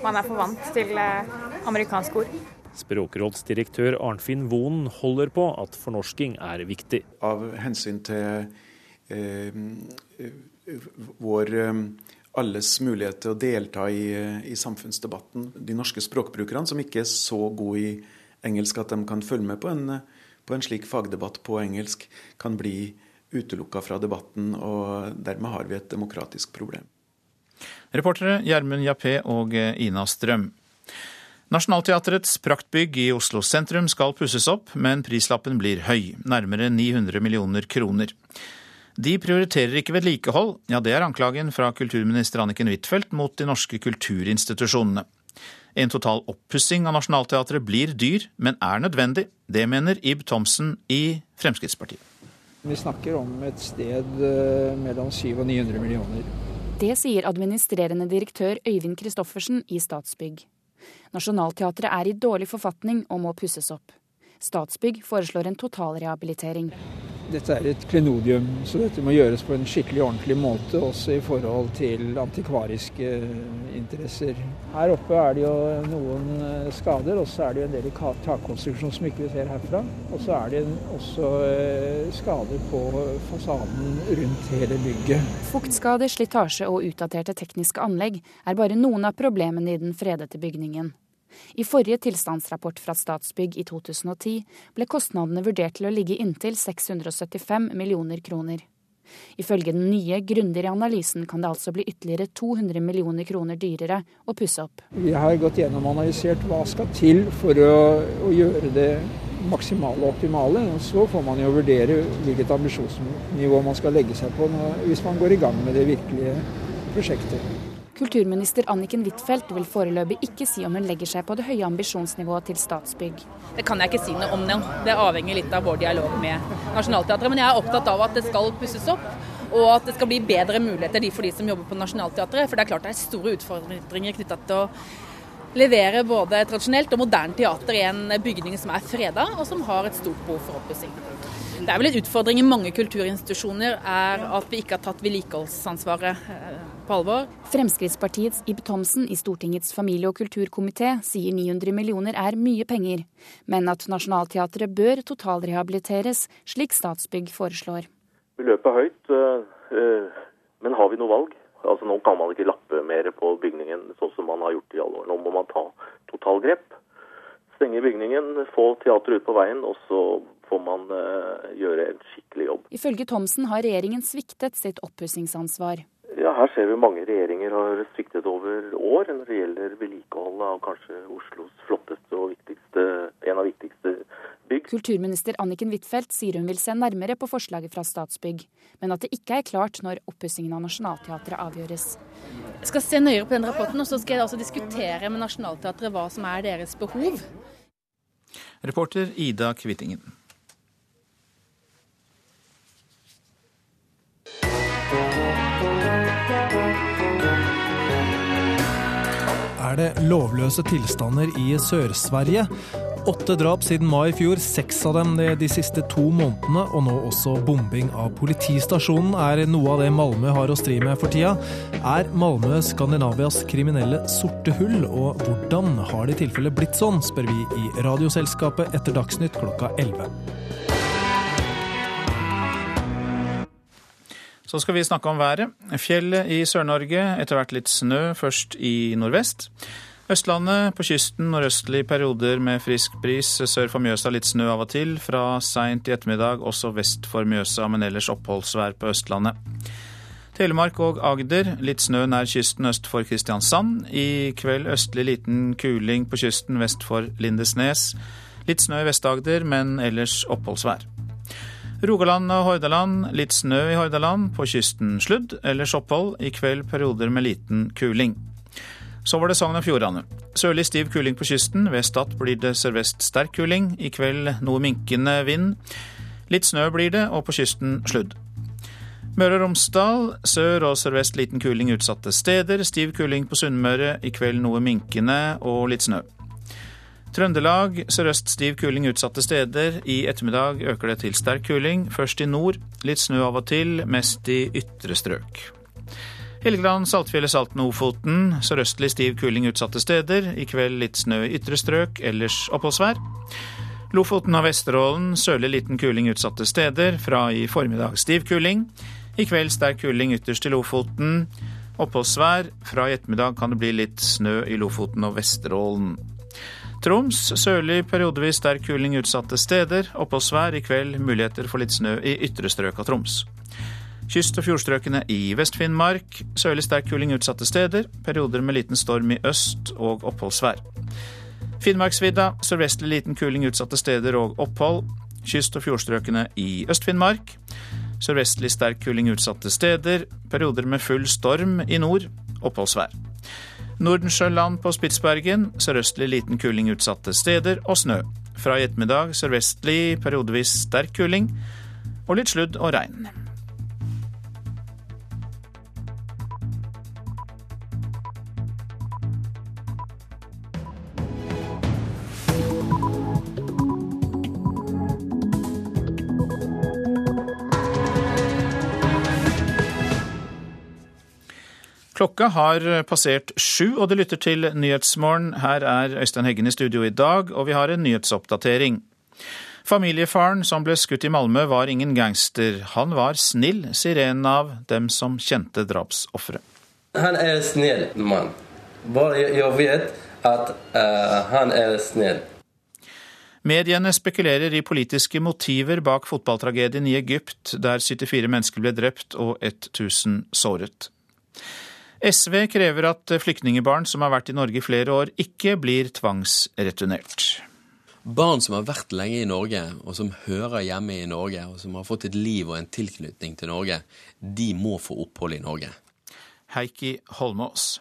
Man er for vant til eh, amerikanske ord. Språkrådsdirektør Arnfinn Vonen holder på at fornorsking er viktig. Av hensyn til eh, vår eh, alles mulighet til å delta i, i, samfunnsdebatten. De norske språkbrukerne som ikke er så gode i engelsk at de kan følge med på en, på en slik fagdebatt på engelsk, kan bli utelukka fra debatten, og dermed har vi et demokratisk problem. Reportere Gjermund Jappé og Ina Strøm. Nationaltheatrets praktbygg i Oslo sentrum skal pusses opp, men prislappen blir høy, nærmere 900 millioner kroner. De prioriterer ikke vedlikehold, ja det er anklagen fra kulturminister Anniken Huitfeldt mot de norske kulturinstitusjonene. En total oppussing av Nationaltheatret blir dyr, men er nødvendig. Det mener Ib Thomsen i Fremskrittspartiet. Vi snakker om et sted eh, mellom 700 og 900 millioner. Det sier administrerende direktør Øyvind Christoffersen i Statsbygg. Nationaltheatret er i dårlig forfatning og må pusses opp. Statsbygg foreslår en totalrehabilitering dette er et klenodium, så dette må gjøres på en skikkelig ordentlig måte, også i forhold til antikvariske interesser. Her oppe er det jo noen eh, skader, og så er det jo en del takkonstruksjon som ikke vi ser herfra. Og så er det også eh, skader på fasaden rundt hele bygget. Fuktskader, slitasje og utdaterte tekniske anlegg er bare noen av problemene i den fredete bygningen. I forrige tilstandsrapport fra Statsbygg i 2010 ble kostnadene vurdert til å ligge inntil 675 millioner kroner. Ifølge den nye, grundigere analysen kan det altså bli ytterligere 200 millioner kroner dyrere å pusse opp. Vi har gått gjennom og analysert hva skal til for å, å gjøre det maksimale og optimale. Så får man jo vurdere hvilket ambisjonsnivå man skal legge seg på hvis man går i gang med det virkelige prosjektet. Kulturminister Anniken Huitfeldt vil foreløpig ikke si om hun legger seg på det høye ambisjonsnivået til Statsbygg. Det kan jeg ikke si noe om nå. Det avhenger litt av vår dialog med Nationaltheatret. Men jeg er opptatt av at det skal pusses opp. Og at det skal bli bedre muligheter for de som jobber på Nationaltheatret. For det er klart det er store utfordringer knytta til å levere både tradisjonelt og moderne teater i en bygning som er freda, og som har et stort behov for oppussing. Det er vel en utfordring i mange kulturinstitusjoner er at vi ikke har tatt vedlikeholdsansvaret eh, på alvor. Fremskrittspartiets Ib Thomsen i Stortingets familie- og kulturkomité sier 900 millioner er mye penger, men at Nationaltheatret bør totalrehabiliteres, slik Statsbygg foreslår. Beløpet er høyt, eh, eh, men har vi noe valg? Altså Nå kan man ikke lappe mer på bygningen sånn som man har gjort i alle år. Nå må man ta totalgrep. Stenge bygningen, få teateret ut på veien, og så får man uh, gjøre en skikkelig jobb. Ifølge Thomsen har regjeringen sviktet sitt oppussingsansvar. Ja, Her ser vi mange regjeringer har sviktet over år når det gjelder vedlikeholdet av kanskje Oslos flotteste og viktigste, en av viktigste bygg. Kulturminister Anniken Huitfeldt sier hun vil se nærmere på forslaget fra Statsbygg, men at det ikke er klart når oppussingen av Nationaltheatret avgjøres. Jeg skal se nøyere på den rapporten, og så skal jeg også diskutere med Nationaltheatret hva som er deres behov. Reporter Ida Kvittingen. Er det lovløse tilstander i Sør-Sverige. Åtte drap siden mai i fjor, seks av dem de siste to månedene, og nå også bombing av politistasjonen er noe av det Malmö har å stri med for tida. Er Malmö Skandinavias kriminelle sorte hull, og hvordan har det i tilfelle blitt sånn, spør vi i Radioselskapet etter Dagsnytt klokka 11. Så skal vi snakke om været. Fjellet i Sør-Norge, etter hvert litt snø, først i nordvest. Østlandet på kysten nordøstlig perioder med frisk bris. Sør for Mjøsa litt snø av og til. Fra seint i ettermiddag også vest for Mjøsa, men ellers oppholdsvær på Østlandet. Telemark og Agder litt snø nær kysten øst for Kristiansand. I kveld østlig liten kuling på kysten vest for Lindesnes. Litt snø i Vest-Agder, men ellers oppholdsvær. Rogaland og Hordaland litt snø i Hordaland, på kysten sludd, ellers opphold. I kveld perioder med liten kuling. Så var det Sogn og Fjordane. Sørlig stiv kuling på kysten, ved Stad blir det sørvest sterk kuling. I kveld noe minkende vind. Litt snø blir det, og på kysten sludd. Møre og Romsdal sør og sørvest liten kuling utsatte steder. Stiv kuling på Sunnmøre. I kveld noe minkende og litt snø. Trøndelag sørøst stiv kuling utsatte steder. I ettermiddag øker det til sterk kuling. Først i nord. Litt snø av og til, mest i ytre strøk. Helgeland, Saltfjellet, Salten og Ofoten. Sørøstlig stiv kuling utsatte steder. I kveld litt snø i ytre strøk, ellers oppholdsvær. Lofoten og Vesterålen sørlig liten kuling utsatte steder. Fra i formiddag stiv kuling. I kveld sterk kuling ytterst i Lofoten. Oppholdsvær. Fra i ettermiddag kan det bli litt snø i Lofoten og Vesterålen. Troms sørlig periodevis sterk kuling utsatte steder. Oppholdsvær i kveld, muligheter for litt snø i ytre strøk av Troms. Kyst- og fjordstrøkene i Vest-Finnmark. Sørlig sterk kuling utsatte steder. Perioder med liten storm i øst og oppholdsvær. Finnmarksvidda sørvestlig liten kuling utsatte steder og opphold. Kyst- og fjordstrøkene i Øst-Finnmark. Sørvestlig sterk kuling utsatte steder. Perioder med full storm i nord. Oppholdsvær. Nordensjøland på Spitsbergen. Sørøstlig liten kuling utsatte steder og snø. Fra i ettermiddag sørvestlig periodevis sterk kuling og litt sludd og regn. Klokka har passert sju, og du lytter til Nyhetsmorgen. Her er Øystein Heggen i studio i dag, og vi har en nyhetsoppdatering. Familiefaren som ble skutt i Malmö var ingen gangster. Han var snill, sier en av dem som kjente drapsofferet. Han er snill mann. Bare jeg vet at uh, han er snill. Mediene spekulerer i politiske motiver bak fotballtragedien i Egypt, der 74 mennesker ble drept og 1000 såret. SV krever at flyktningebarn som har vært i Norge i flere år, ikke blir tvangsreturnert. Barn som har vært lenge i Norge, og som hører hjemme i Norge, og som har fått et liv og en tilknytning til Norge, de må få opphold i Norge. Heikki Holmås.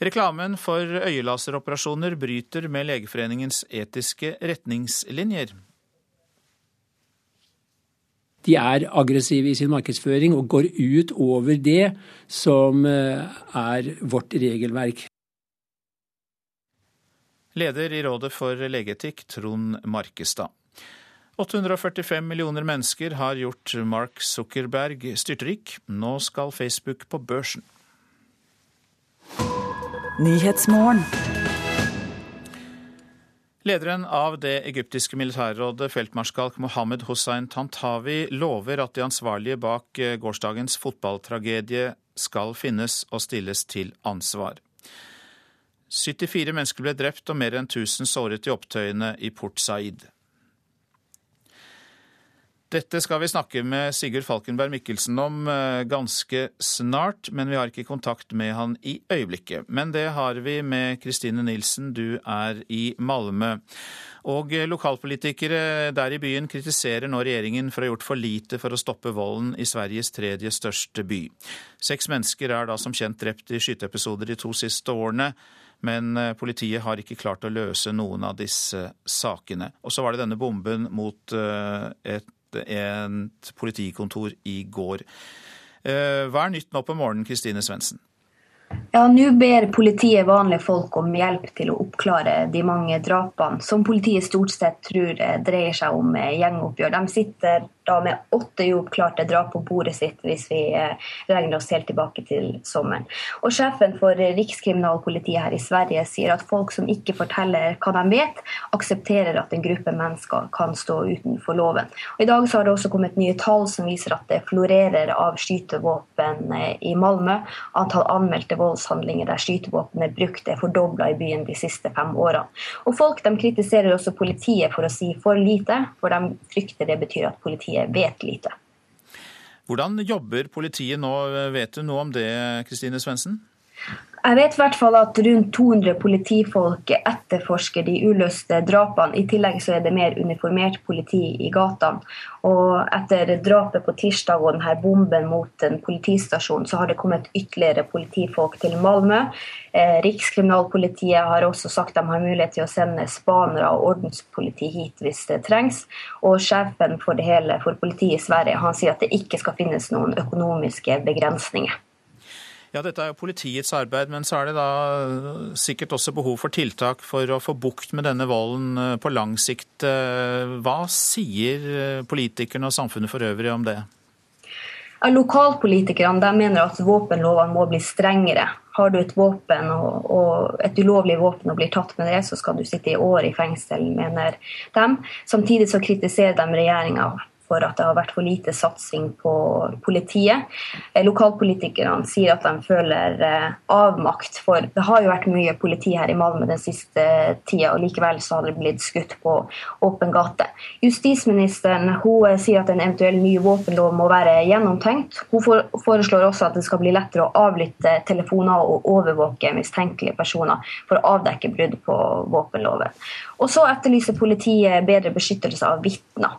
Reklamen for øyelaseroperasjoner bryter med Legeforeningens etiske retningslinjer. De er aggressive i sin markedsføring og går ut over det som eh, er vårt regelverk. Leder i Rådet for legeetikk, Trond Markestad. 845 millioner mennesker har gjort Mark Zuckerberg styrtrik. Nå skal Facebook på børsen. Lederen av det egyptiske militærrådet, feltmarskalk Mohammed Hussein Tantawi, lover at de ansvarlige bak eh, gårsdagens fotballtragedie skal finnes og stilles til ansvar. 74 mennesker ble drept og mer enn 1000 såret i opptøyene i Port Said. Dette skal vi snakke med Sigurd Falkenberg Mikkelsen om eh, ganske snart, men vi har ikke kontakt med han i øyeblikket. Men det har vi med Kristine Nilsen, du er i Malmö. Og eh, lokalpolitikere der i byen kritiserer nå regjeringen for å ha gjort for lite for å stoppe volden i Sveriges tredje største by. Seks mennesker er da som kjent drept i skyteepisoder de to siste årene. Men eh, politiet har ikke klart å løse noen av disse sakene. Og så var det denne bomben mot et et politikontor i går. Eh, hva er nytt nå på morgenen, Kristine Svendsen? Ja, Nå ber politiet vanlige folk om hjelp til å oppklare de mange drapene, som politiet stort sett tror dreier seg om gjengoppgjør. De sitter da med åtte uoppklarte drap på bordet sitt, hvis vi eh, regner oss helt tilbake til sommeren. Og Sjefen for Rikskriminalpolitiet her i Sverige sier at folk som ikke forteller hva de vet, aksepterer at en gruppe mennesker kan stå utenfor loven. Og I dag har det også kommet nye tall som viser at det florerer av skytevåpen eh, i Malmö. Antall anmeldte voldshandlinger der skytevåpen er brukt, er fordobla i byen de siste fem årene. Og Folk de kritiserer også politiet for å si for lite, for de frykter det betyr at politiet vet lite. Hvordan jobber politiet nå, vet du noe om det, Kristine Svendsen? Jeg vet i hvert fall at rundt 200 politifolk etterforsker de uløste drapene. I tillegg så er det mer uniformert politi i gatene. Og etter drapet på tirsdag og denne bomben mot en politistasjon, så har det kommet ytterligere politifolk til Malmö. Eh, Rikskriminalpolitiet har også sagt de har mulighet til å sende spanere og ordenspoliti hit hvis det trengs. Og sjefen for det hele for politiet i Sverige han sier at det ikke skal finnes noen økonomiske begrensninger. Ja, Dette er jo politiets arbeid, men så er det da sikkert også behov for tiltak for å få bukt med denne volden eh, på lang sikt. Eh, hva sier politikerne og samfunnet for øvrig om det? Lokalpolitikerne mener at våpenlovene må bli strengere. Har du et våpen og, og et ulovlig våpen og blir tatt med det, så skal du sitte i år i fengsel, mener de. Samtidig så kritiserer de regjeringa for at det har vært for lite satsing på politiet. Eh, lokalpolitikerne sier at de føler eh, avmakt, for det har jo vært mye politi her i Malmö den siste tida, og likevel så har det blitt skutt på åpen gate. Justisministeren hun sier at en eventuell ny våpenlov må være gjennomtenkt. Hun foreslår også at det skal bli lettere å avlytte telefoner og overvåke mistenkelige personer for å avdekke brudd på våpenloven. Og så etterlyser politiet bedre beskyttelse av vitner.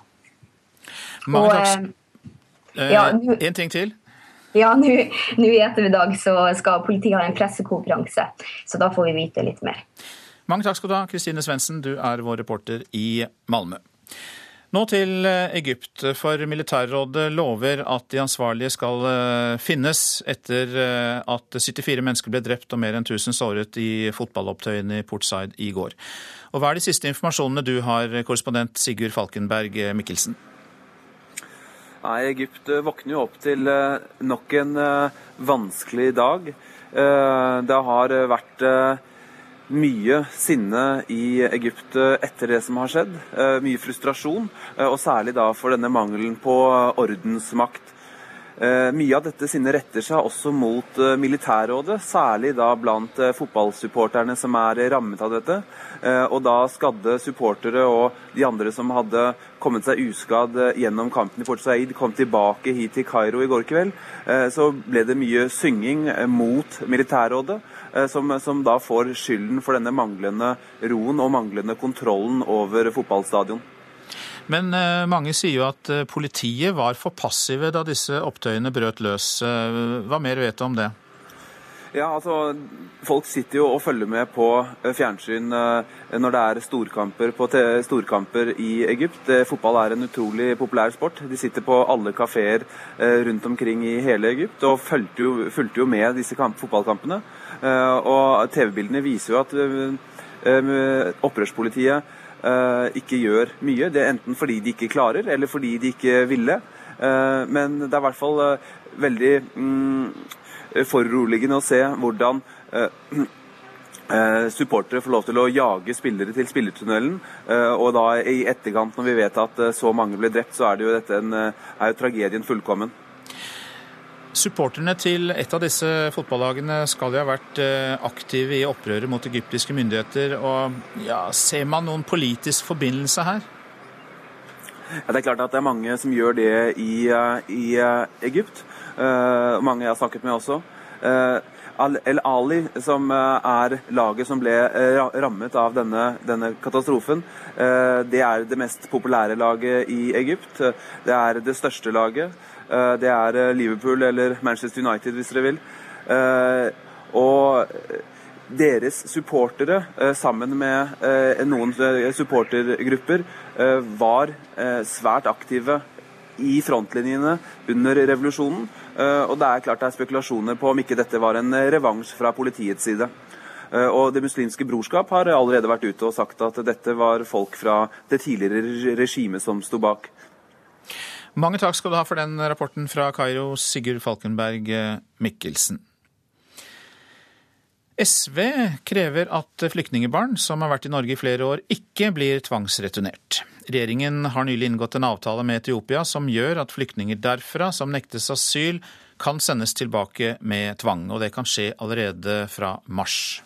Mange takk. Eh, ja, en ting til. Ja, nå i ettermiddag så skal politiet ha en pressekonferanse, så da får vi vite litt mer. Mange takk skal du ha, Kristine Svendsen. Du er vår reporter i Malmö. Nå til eh, Egypt, for militærrådet lover at de ansvarlige skal eh, finnes etter at 74 mennesker ble drept og mer enn 1000 såret i fotballopptøyene i Portside i går. Og Hva er de siste informasjonene du har, korrespondent Sigurd Falkenberg Mikkelsen? Nei, Egypt eh, våkner jo opp til eh, nok en eh, vanskelig dag. Det har vært mye sinne i Egypt etter det som har skjedd. Mye frustrasjon, og særlig da for denne mangelen på ordensmakt. Mye av dette sinnet retter seg også mot militærrådet, særlig da blant fotballsupporterne som er rammet av dette. Eh, og da skadde supportere og de andre som hadde kommet seg uskadd eh, gjennom kampen i Port Said, kom tilbake hit til Kairo i går kveld, eh, så ble det mye synging mot militærrådet. Som, som, da får skylden for denne manglende roen og manglende kontrollen over fotballstadion. Men mange sier jo at politiet var for passive da disse opptøyene brøt løs. Hva mer vet du om det? Ja, altså, Folk sitter jo og følger med på eh, fjernsyn eh, når det er storkamper, storkamper i Egypt. Eh, fotball er en utrolig populær sport. De sitter på alle kafeer rundt omkring i hele Egypt og fulgte jo, fulgte jo med disse kamp, fotballkampene. Og TV-bildene viser jo at opprørspolitiet ikke gjør mye. Det er enten fordi de ikke klarer, eller fordi de ikke ville. Men det er i hvert fall veldig mm, Eh, foruroligende å se hvordan eh, eh, supportere får lov til å jage spillere til spillertunnelen. Og da i etterkant, når vi vet at så mange ble drept, så er, jo dette en, er jo tragedien fullkommen. Supporterne til et av disse fotballagene skal jo ha vært aktive i opprøret mot egyptiske myndigheter. og ja, Ser man noen politisk forbindelse her? Ja, det er klart at det er mange som gjør det i, i Egypt. Uh, mange jeg har snakket med også. Uh, El Ali, som er laget som ble rammet av denne, denne katastrofen, det er det mest populære laget i Egypt. Det er det største laget. Det er Liverpool eller Manchester United, hvis dere vil. Og deres supportere, sammen med noen supportergrupper, var svært aktive i frontlinjene under revolusjonen. Eh, og det er klart det er spekulasjoner på om ikke dette var en revansj fra politiets side. Eh, og Det muslimske brorskap har allerede vært ute og sagt at dette var folk fra det tidligere regimet som sto bak. Mange takk skal du ha for den rapporten fra Kairo, Sigurd Falkenberg Mikkelsen. SV krever at flyktningebarn som har vært i Norge i flere år, ikke blir tvangsreturnert. Regjeringen har nylig inngått en avtale med Etiopia som gjør at flyktninger derfra som nektes asyl, kan sendes tilbake med tvang. Og det kan skje allerede fra mars.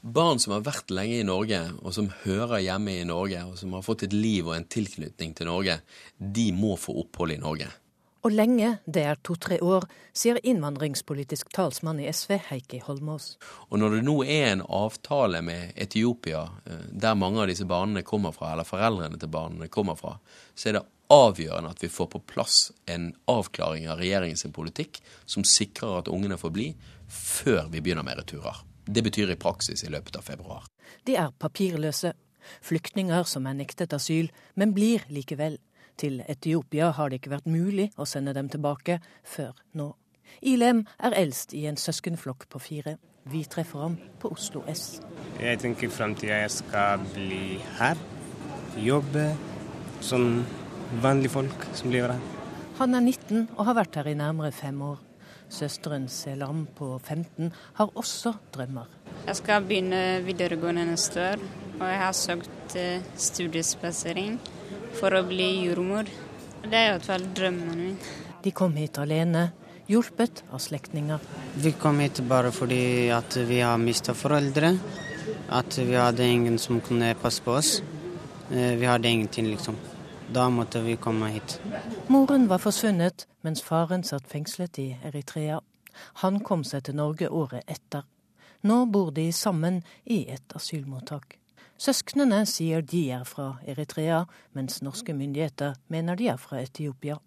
Barn som har vært lenge i Norge, og som hører hjemme i Norge, og som har fått et liv og en tilknytning til Norge, de må få opphold i Norge. Og lenge, det er to-tre år, sier innvandringspolitisk talsmann i SV Heikki Holmås. Og når det nå er en avtale med Etiopia, eh, der mange av disse barna kommer fra, eller foreldrene til barna kommer fra, så er det avgjørende at vi får på plass en avklaring av regjeringens politikk som sikrer at ungene får bli, før vi begynner med returer. Det betyr i praksis i løpet av februar. De er papirløse. Flyktninger som er nektet asyl, men blir likevel til Etiopia har det ikke vært mulig å sende dem tilbake før nå. Ilem er eldst i en søskenflokk på fire. Vi treffer ham på Oslo S. Jeg tenker framtida jeg skal bli her. Jobbe som vanlige folk som lever her. Han er 19 og har vært her i nærmere fem år. Søsteren Selam på 15 har også drømmer. Jeg skal begynne videregående neste år, og jeg har søkt eh, for å bli jordmor. Det er i hvert fall drømmen min. De kom hit alene, hjulpet av slektninger. Vi kom hit bare fordi at vi har mista foreldre. At vi hadde ingen som kunne passe på oss. Eh, vi hadde ingenting, liksom. Da måtte vi komme hit. Moren var forsvunnet, mens faren satt fengslet i Eritrea. Han kom seg til Norge året etter. Nå bor de sammen i et asylmottak. Søsknene sier de er fra Eritrea, mens norske myndigheter mener de er fra Etiopia.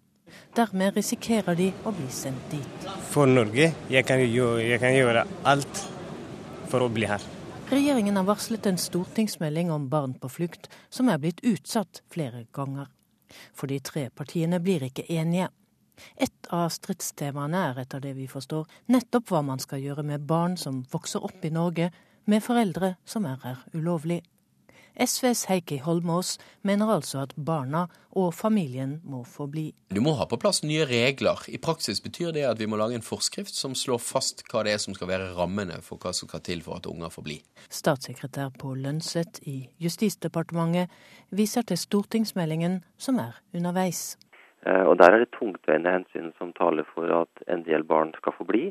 Dermed risikerer de å bli sendt dit. For Norge jeg kan, gjøre, jeg kan gjøre alt for å bli her. Regjeringen har varslet en stortingsmelding om barn på flukt, som er blitt utsatt flere ganger. For de tre partiene blir ikke enige. Et av stridstemaene er, etter det vi forstår, nettopp hva man skal gjøre med barn som vokser opp i Norge med foreldre som er her ulovlig. SVs Heikki Holmås mener altså at barna og familien må få bli. Du må ha på plass nye regler. I praksis betyr det at vi må lage en forskrift som slår fast hva det er som skal være rammene for hva som skal til for at unger får bli. Statssekretær på Lønseth i Justisdepartementet viser til stortingsmeldingen som er underveis. Eh, og Der er det tungtveiende hensyn som taler for at en del barn skal få bli,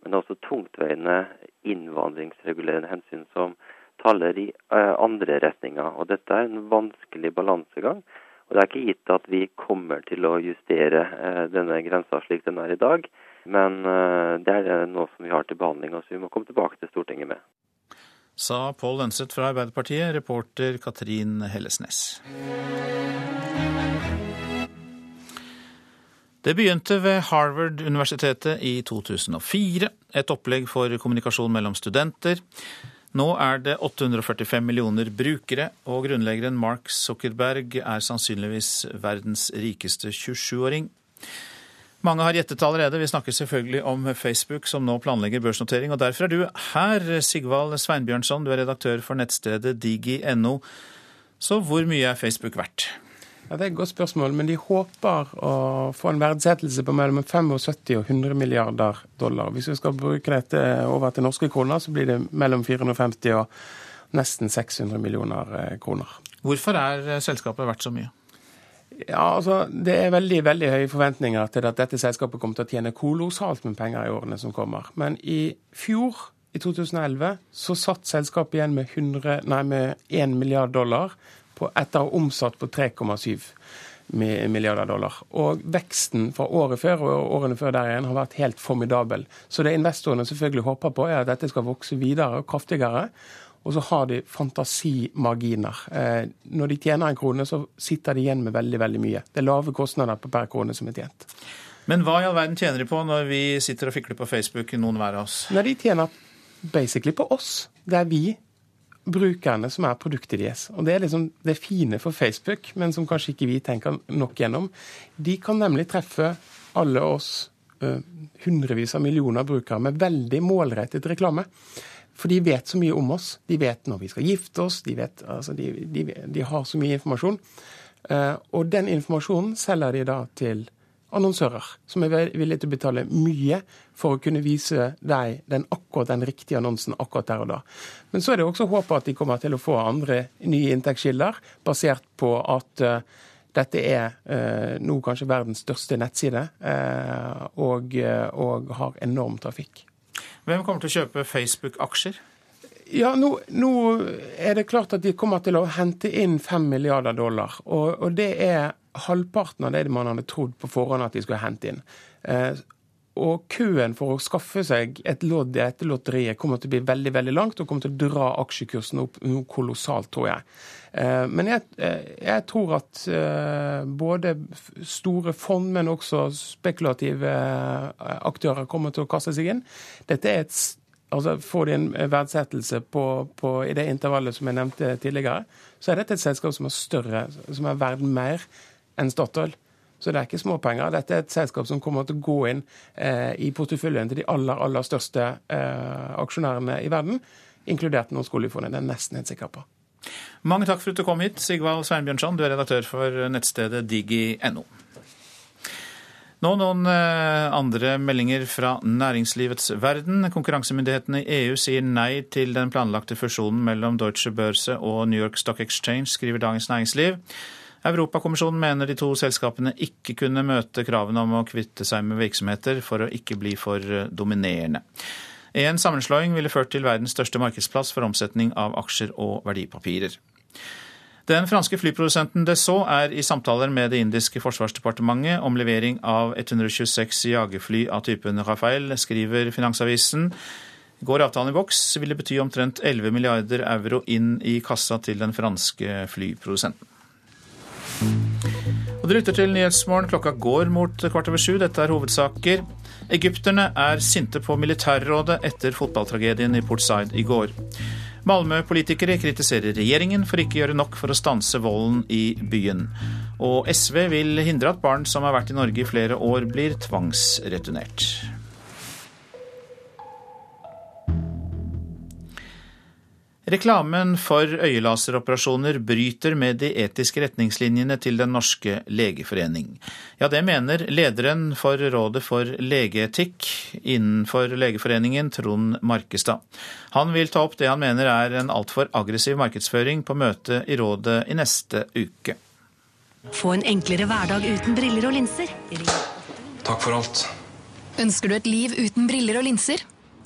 men det er også tungtveiende innvandringsregulerende hensyn som taler i eh, andre retninger. Og Dette er en vanskelig balansegang. Og Det er ikke gitt at vi kommer til å justere eh, denne grensa slik den er i dag. Men eh, det er noe som vi har til behandling, og som vi må komme tilbake til Stortinget med. Sa Pål Lønseth fra Arbeiderpartiet, reporter Katrin Hellesnes. Det begynte ved Harvard-universitetet i 2004. Et opplegg for kommunikasjon mellom studenter. Nå er det 845 millioner brukere, og grunnleggeren Mark Zuckerberg er sannsynligvis verdens rikeste 27-åring. Mange har gjettet allerede. Vi snakker selvfølgelig om Facebook, som nå planlegger børsnotering. Og derfor er du her, Sigvald Sveinbjørnson. Du er redaktør for nettstedet digi.no. Så hvor mye er Facebook verdt? Ja, Det er et godt spørsmål, men de håper å få en verdsettelse på mellom 75 og 100 milliarder dollar. Hvis vi skal bruke dette over til norske kroner, så blir det mellom 450 og nesten 600 millioner eh, kroner. Hvorfor er eh, selskapet verdt så mye? Ja, altså, Det er veldig veldig høye forventninger til at dette selskapet kommer til å tjene kolossalt med penger i årene som kommer. Men i fjor, i 2011, så satt selskapet igjen med, 100, nei, med 1 milliard dollar på, etter å ha omsatt på 3,7 milliarder dollar. Og veksten fra året før og årene før der igjen har vært helt formidabel. Så det investorene selvfølgelig håper på, er at dette skal vokse videre og kraftigere. Og så har de fantasimarginer. Eh, når de tjener en krone, så sitter de igjen med veldig veldig mye. Det er lave kostnader på per krone som er tjent. Men hva i all verden tjener de på når vi sitter og fikler på Facebook, noen hver av oss? Nei, De tjener basically på oss. Det er vi brukerne som er produktet deres. Og Det er liksom det fine for Facebook, men som kanskje ikke vi tenker nok gjennom. De kan nemlig treffe alle oss uh, hundrevis av millioner brukere med veldig målrettet reklame. For de vet så mye om oss. De vet når vi skal gifte oss. De, vet, altså de, de, de har så mye informasjon. Uh, og den informasjonen selger de da til annonsører som er villige til å betale mye for å kunne vise deg den akkurat den riktige annonsen akkurat der og da. Men så er det også håpet at de kommer til å få andre nye inntektskilder, basert på at uh, dette er uh, nå kanskje verdens største nettside, uh, og, og, har enorm trafikk. Hvem kommer til å kjøpe Facebook-aksjer? Ja, nå, nå, er det klart at de kommer til å hente inn 5 milliarder dollar. Og, og det er halvparten av det man hadde trodd på forhånd at de skulle hente inn. Eh, og køen for å skaffe seg et lodd i dette lotteriet kommer til å bli veldig veldig langt og kommer til å dra aksjekursen opp noe kolossalt, tror jeg. Eh, men jeg, eh, jeg tror at både store fond, men også spekulative aktører kommer til å kaste seg inn. Dette er et altså Får de en verdsettelse på, på, i det intervallet som jeg nevnte tidligere, så er dette et selskap som er større, som er verdt mer enn Statoil. Så det er ikke småpenger. Dette er et selskap som kommer til å gå inn eh, i porteføljen til de aller, aller største eh, aksjonærene i verden, inkludert Norsk oljefond. Det er nesten helt sikker på. Mange takk for at du kom hit, Sigvald Sveinbjørnson. Du er redaktør for nettstedet digi.no. Nå noen eh, andre meldinger fra næringslivets verden. Konkurransemyndighetene i EU sier nei til den planlagte fusjonen mellom Deutsche Børse og New York Stock Exchange, skriver Dagens Næringsliv. Europakommisjonen mener de to selskapene ikke kunne møte kravene om å kvitte seg med virksomheter for å ikke bli for dominerende. En sammenslåing ville ført til verdens største markedsplass for omsetning av aksjer og verdipapirer. Den franske flyprodusenten Dessau er i samtaler med det indiske forsvarsdepartementet om levering av 126 jagerfly av typen Rafael, skriver Finansavisen. Går avtalen i boks, vil det bety omtrent 11 milliarder euro inn i kassa til den franske flyprodusenten. Og Dere lytter til Nyhetsmorgen. Klokka går mot kvart over sju. Dette er hovedsaker. Egypterne er sinte på militærrådet etter fotballtragedien i Port Said i går. Malmö-politikere kritiserer regjeringen for ikke å gjøre nok for å stanse volden i byen. Og SV vil hindre at barn som har vært i Norge i flere år, blir tvangsreturnert. Reklamen for øyelaseroperasjoner bryter med de etiske retningslinjene til Den norske legeforening. Ja, det mener lederen for Rådet for legeetikk innenfor Legeforeningen, Trond Markestad. Han vil ta opp det han mener er en altfor aggressiv markedsføring på møtet i rådet i neste uke. Få en enklere hverdag uten briller og linser. Takk for alt. Ønsker du et liv uten briller og linser?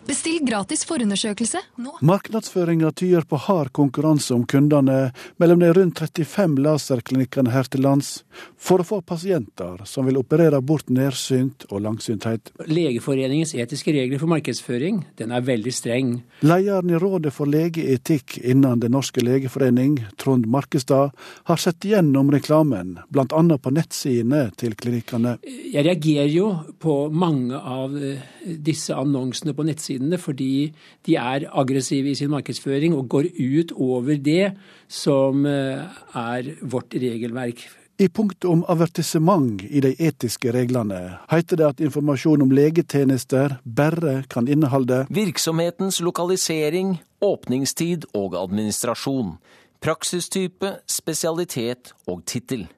Bestill gratis forundersøkelse nå. Markedsføringa tyder på hard konkurranse om kundene mellom de rundt 35 laserklinikkene her til lands, for å få pasienter som vil operere bort nærsynt og langsynthet. Legeforeningens etiske regler for markedsføring den er veldig streng. Lederen i Rådet for legeetikk innen Den norske legeforening, Trond Markestad, har sett gjennom reklamen, bl.a. på nettsidene til klinikkene. Jeg reagerer jo på mange av eh, disse annonsene på nettsidene nettsidene fordi de er aggressive i sin markedsføring og går ut over det som eh, er vårt regelverk. I punktet om avertissement i de etiske reglene heter det at informasjon om legetjenester bare kan inneholde Virksomhetens lokalisering, åpningstid og administrasjon. Praksistype, spesialitet og tittel.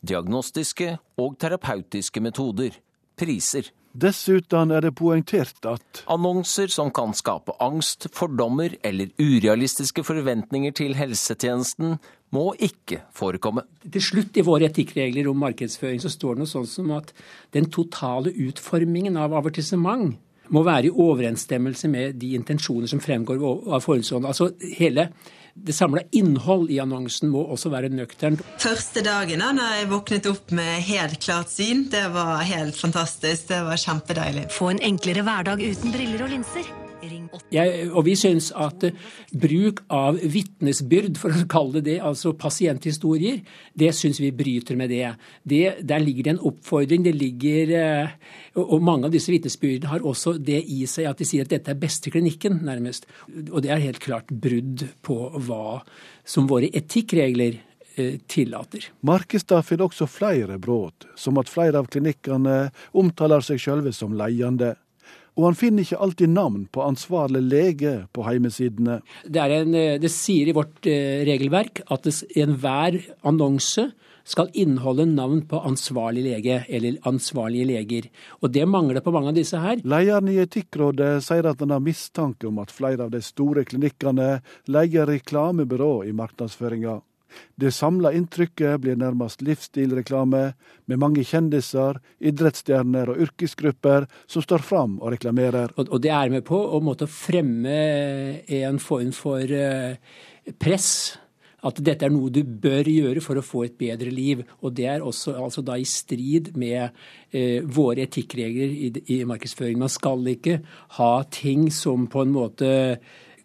Diagnostiske og terapeutiske metoder. Priser. Dessuten er det poengtert at Annonser som kan skape angst, fordommer eller urealistiske forventninger til helsetjenesten, må ikke forekomme. Til slutt i våre etikkregler om markedsføring så står det noe sånt som at den totale utformingen av avertissement må være i overensstemmelse med de intensjoner som fremgår av forhåndsstående. Altså hele det samla innhold i annonsen må også være nøkternt. Første dagen da jeg våknet opp med helt klart syn, det var helt fantastisk. Det var kjempedeilig. Få en enklere hverdag uten briller og linser. Jeg, og vi syns at uh, bruk av vitnesbyrd, for å kalle det det, altså pasienthistorier, det syns vi bryter med det. det. Der ligger det en oppfordring. det ligger, uh, Og mange av disse vitnesbyrdene har også det i seg at de sier at dette er beste klinikken, nærmest. Og det er helt klart brudd på hva som våre etikkregler uh, tillater. Markestad finner også flere brudd, som at flere av klinikkene omtaler seg sjølve som leiende og han finner ikke alltid navn på ansvarlig lege på heimesidene. Det, en, eh, det sier i vårt eh, regelverk at enhver annonse skal inneholde navn på ansvarlig lege eller ansvarlige leger. Og det mangler på mange av disse her. Lederen i Etikkrådet sier at han har mistanke om at flere av de store klinikkene leier reklamebyrå i markedsføringa. Det samla inntrykket blir nærmest livsstilreklame, med mange kjendiser, idrettsstjerner og yrkesgrupper som står fram og reklamerer. Og, og det er med på å måtte fremme en form for uh, press. At dette er noe du bør gjøre for å få et bedre liv. Og det er også altså da i strid med eh, våre etikkregler i, i markedsføring. Man skal ikke ha ting som på en måte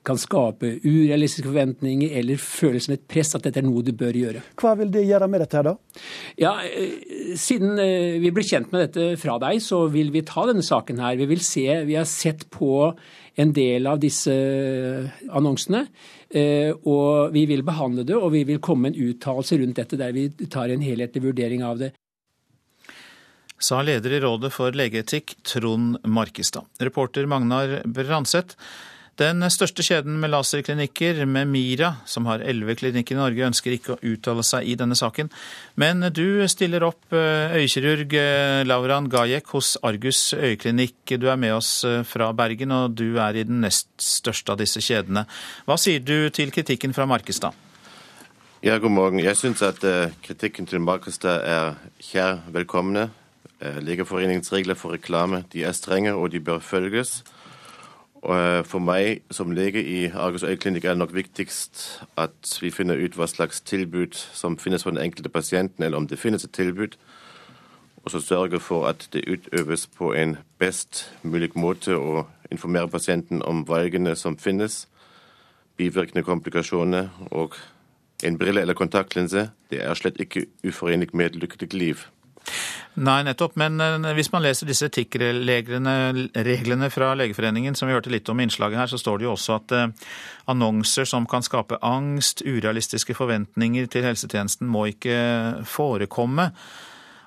kan skape urealistiske forventninger eller føle som et press at dette er noe du bør gjøre. Hva vil det gjøre med dette her, da? Ja, eh, Siden eh, vi ble kjent med dette fra deg, så vil vi ta denne saken her. Vi vil se, vi har sett på en del av disse annonsene. Eh, og vi vil behandle det, og vi vil komme med en uttalelse rundt dette der vi tar en helhetlig vurdering av det. Sa leder i Rådet for legeetikk, Trond Markestad. Reporter Magnar Branseth. Den største kjeden med laserklinikker, med Mira, som har elleve klinikker i Norge, ønsker ikke å uttale seg i denne saken. Men du stiller opp eh, øyekirurg eh, Lauran Gajek hos Argus øyeklinikk. Du er med oss eh, fra Bergen, og du er i den nest største av disse kjedene. Hva sier du til kritikken fra Markestad? Ja, god morgen. Jeg syns at kritikken til Markestad er kjær velkomne. Legeforeningens regler for reklame de er strenge, og de bør følges. Uh, for meg som lege i Argus øyeklinikk er det nok viktigst at vi finner ut hva slags tilbud som finnes for den enkelte pasienten, eller om det finnes et tilbud. Og så sørge for at det utøves på en best mulig måte, å informere pasienten om valgene som finnes, bivirkende komplikasjoner og en brille eller kontaktlinse. Det er slett ikke uforenlig med et lykkelig liv. Nei, nettopp. Men eh, hvis man leser disse etikkreglene fra Legeforeningen, som vi hørte litt om i innslaget her, så står det jo også at eh, annonser som kan skape angst, urealistiske forventninger til helsetjenesten, må ikke forekomme.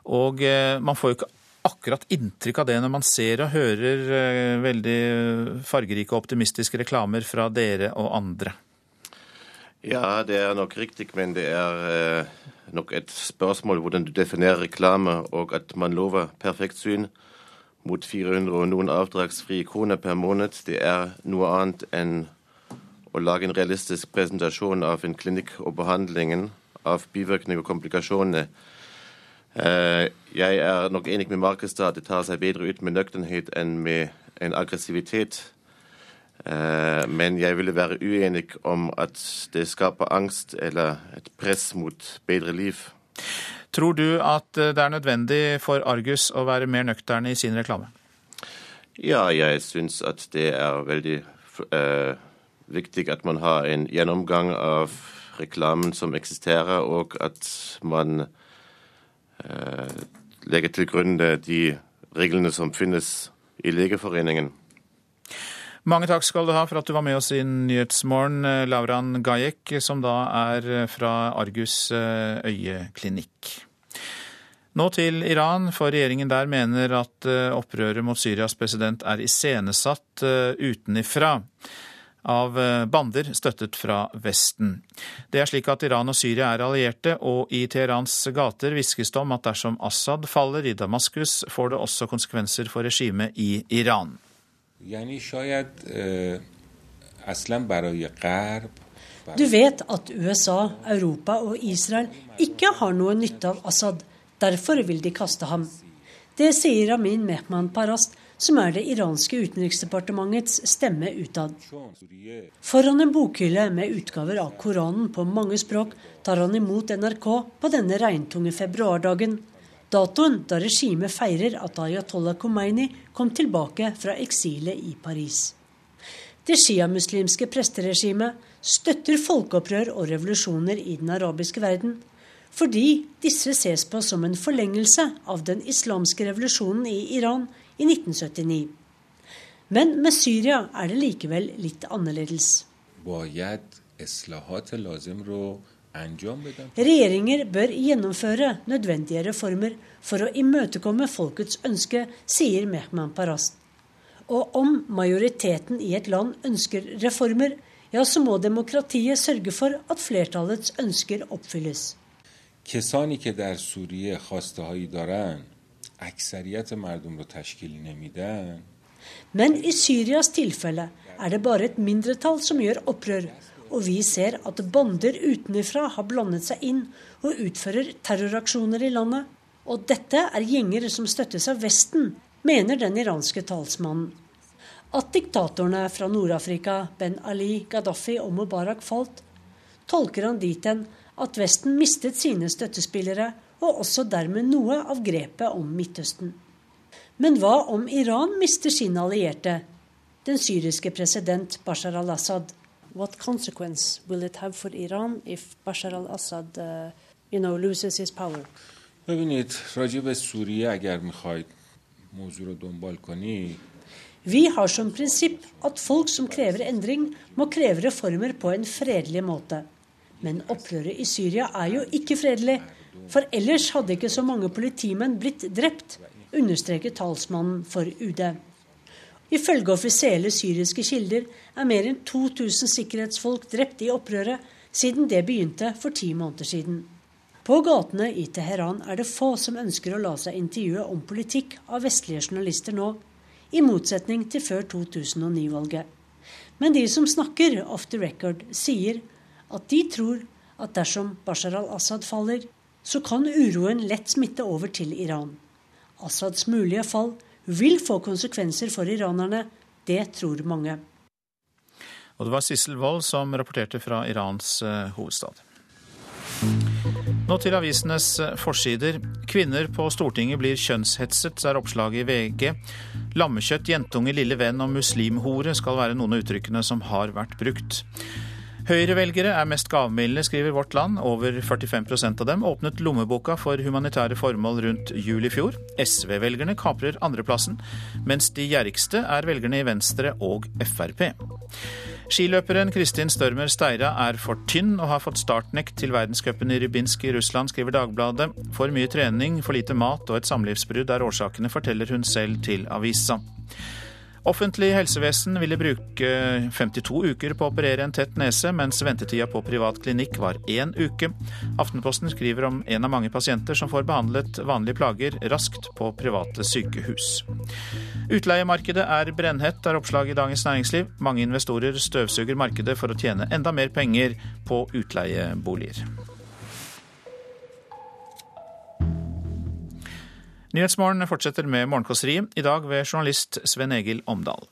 Og eh, man får jo ikke akkurat inntrykk av det når man ser og hører veldig fargerike og optimistiske reklamer fra dere og andre. Ja, det er nok riktig, men det er nok et spørsmål hvordan du definerer reklame, og at man lover perfekt syn mot 400 og noen avdragsfrie kroner per måned, det er noe annet enn å lage en realistisk presentasjon av en klinikk og behandlingen av bivirkninger og komplikasjoner. Eh, jeg er nok enig med Markestad at det tar seg bedre ut med nøkternhet enn med en aggressivitet. Eh, men jeg ville være uenig om at det skaper angst eller et press mot bedre liv. Tror du at eh, det er nødvendig for Argus å være mer nøkterne i sin reklame? Ja, jeg syns at det er veldig eh, viktig at man har en gjennomgang av reklamen som eksisterer, og at man eh, legger til grunn de reglene som finnes i Legeforeningen. Mange takk skal du ha for at du var med oss i Nyhetsmorgen, eh, Lauran Gajek, som da er eh, fra Argus eh, øyeklinikk. Nå til Iran, for regjeringen der mener at opprøret mot Syrias president er iscenesatt utenifra av bander støttet fra Vesten. Det er slik at Iran og Syria er allierte, og i Teherans gater hviskes det om at dersom Assad faller i Damaskus, får det også konsekvenser for regimet i Iran. Du vet at USA, Europa og Israel ikke har noe nytte av Assad. Derfor vil de kaste ham. Det sier Amin Mehman Parast, som er det iranske utenriksdepartementets stemme utad. Foran en bokhylle med utgaver av Koranen på mange språk tar han imot NRK på denne regntunge februardagen datoen da regimet feirer at Ayatollah Khomeini kom tilbake fra eksilet i Paris. Det sjiamuslimske presteregimet støtter folkeopprør og revolusjoner i den arabiske verden, fordi disse ses på som en forlengelse av den islamske revolusjonen i Iran i 1979. Men med Syria er det likevel litt annerledes. Regjeringer bør gjennomføre nødvendige reformer for å imøtekomme folkets ønske, sier Mehman Parast. Og om majoriteten i et land ønsker reformer, ja, så må demokratiet sørge for at flertallets ønsker oppfylles. Men i Syrias tilfelle er det bare et mindretall som gjør opprør, og vi ser at bander utenfra har blandet seg inn og utfører terroraksjoner i landet. Og dette er gjenger som støttes av Vesten, mener den iranske talsmannen. At diktatorene fra Nord-Afrika, Ben Ali, Gaddafi og Mubarak falt, tolker han dit hen at Vesten mistet sine støttespillere, og også dermed noe av grepet om Midtøsten. Men hva om Iran mister sine allierte? Den syriske president Bashar al-Assad what consequence will it have for Iran if Bashar al-Assad uh, you know, loses his power? ببینید راجع به سوریه اگر میخواید موضوع رو دنبال کنید Vi har som prinsipp at folk som krever endring, må kreve reformer på en fredelig måte. Men opprøret i Syria er jo ikke fredelig, for ellers hadde ikke så mange politimenn blitt drept, understreker talsmannen for UD. Ifølge offisielle syriske kilder er mer enn 2000 sikkerhetsfolk drept i opprøret siden det begynte for ti måneder siden. På gatene i Teheran er det få som ønsker å la seg intervjue om politikk av vestlige journalister nå, i motsetning til før 2009-valget. Men de som snakker off the record, sier at de tror at dersom Bashar al-Assad faller, så kan uroen lett smitte over til Iran. Assads mulige fall vil få konsekvenser for iranerne, det tror mange. Og det var Sissel Wold som rapporterte fra Irans eh, hovedstad. Nå til avisenes eh, forsider. Kvinner på Stortinget blir kjønnshetset, er oppslaget i VG. Lammekjøtt, jentunge, lille venn og muslimhore skal være noen av uttrykkene som har vært brukt. Høyrevelgere er mest gavmilde, skriver Vårt Land. Over 45% av dem åpnet lommeboka for humanitære formål rundt jul i fjor. SV-velgerne kaprer andreplassen, mens de gjerrigste er velgerne i Venstre og Frp. Skiløperen Kristin Størmer Steira er for tynn og har fått startnekt til verdenscupen i Rybinsk i Russland, skriver Dagbladet. For mye trening, for lite mat og et samlivsbrudd er årsakene, forteller hun selv til avisa. Offentlig helsevesen ville bruke 52 uker på å operere en tett nese, mens ventetida på privat klinikk var én uke. Aftenposten skriver om en av mange pasienter som får behandlet vanlige plager raskt på private sykehus. Utleiemarkedet er brennhett, er oppslaget i Dagens Næringsliv. Mange investorer støvsuger markedet for å tjene enda mer penger på utleieboliger. Nyhetsmorgen fortsetter med Morgenkåseriet, i dag ved journalist Sven Egil Omdal.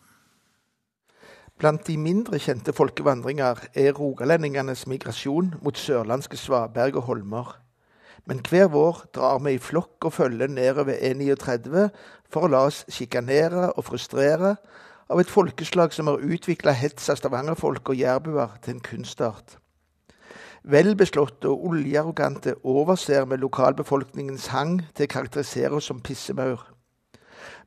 Blant de mindre kjente folkevandringer er rogalendingenes migrasjon mot sørlandske svaberg og holmer. Men hver vår drar vi i flokk og følge nedover E39 for å la oss sjikanere og frustrere av et folkeslag som har utvikla hets av stavangerfolk og jærbuer til en kunstart. Velbeslåtte og oljearrogante overser med lokalbefolkningens hang til å karakterisere oss som pissemaur.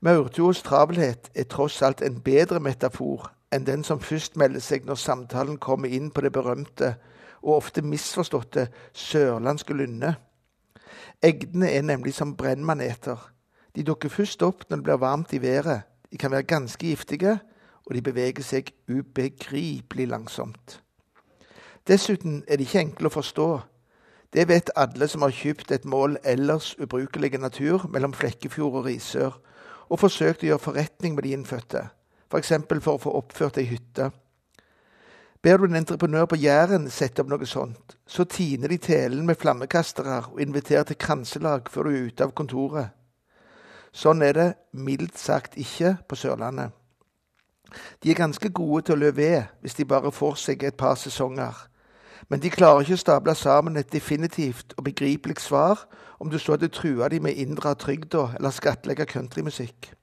Maurtuas travelhet er tross alt en bedre metafor enn den som først melder seg når samtalen kommer inn på det berømte og ofte misforståtte sørlandske lynnet. Egdene er nemlig som brennmaneter. De dukker først opp når det blir varmt i været. De kan være ganske giftige, og de beveger seg ubegripelig langsomt. Dessuten er de ikke enkle å forstå. Det vet alle som har kjøpt et mål ellers ubrukelige natur mellom Flekkefjord og Risør, og forsøkt å gjøre forretning med de innfødte, f.eks. For, for å få oppført ei hytte. Ber du en entreprenør på Jæren sette opp noe sånt, så tiner de telen med flammekastere og inviterer til kranselag før du er ute av kontoret. Sånn er det mildt sagt ikke på Sørlandet. De er ganske gode til å lø ved hvis de bare får seg et par sesonger. Men de klarer ikke å stable sammen et definitivt og begripelig svar om du så hadde trua de med inndra trygda eller skattlegge countrymusikk.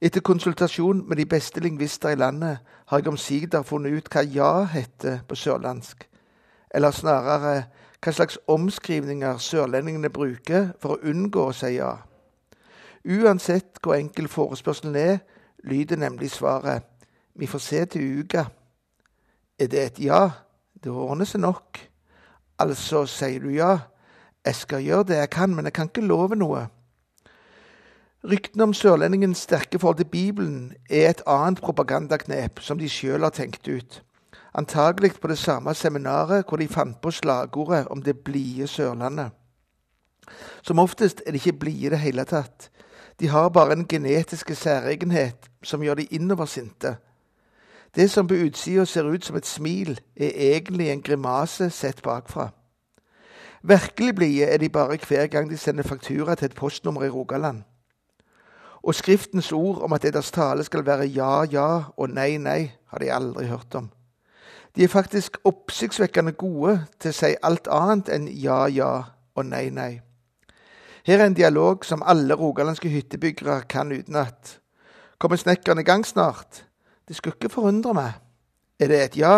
Etter konsultasjon med de beste lingvister i landet har jeg omsider funnet ut hva ja heter på sørlandsk. Eller snarere hva slags omskrivninger sørlendingene bruker for å unngå å si ja. Uansett hvor enkel forespørselen er, lyder nemlig svaret vi får se til uka. Er det et ja? Det ordner seg nok. Altså sier du ja. Jeg skal gjøre det jeg kan, men jeg kan ikke love noe. Ryktene om sørlendingens sterke forhold til Bibelen er et annet propagandaknep som de sjøl har tenkt ut. Antagelig på det samme seminaret hvor de fant på slagordet om det blide Sørlandet. Som oftest er de ikke blide i det hele tatt. De har bare en genetiske særegenhet som gjør de innoversinte. Det som på utsida ser ut som et smil, er egentlig en grimase sett bakfra. Virkelig blide er de bare hver gang de sender faktura til et postnummer i Rogaland. Og Skriftens ord om at deres tale skal være ja, ja og nei, nei, har de aldri hørt om. De er faktisk oppsiktsvekkende gode til å si alt annet enn ja, ja og nei, nei. Her er en dialog som alle rogalandske hyttebyggere kan utenat. Kommer snekkeren i gang snart? Det skulle ikke forundre meg. Er det et ja?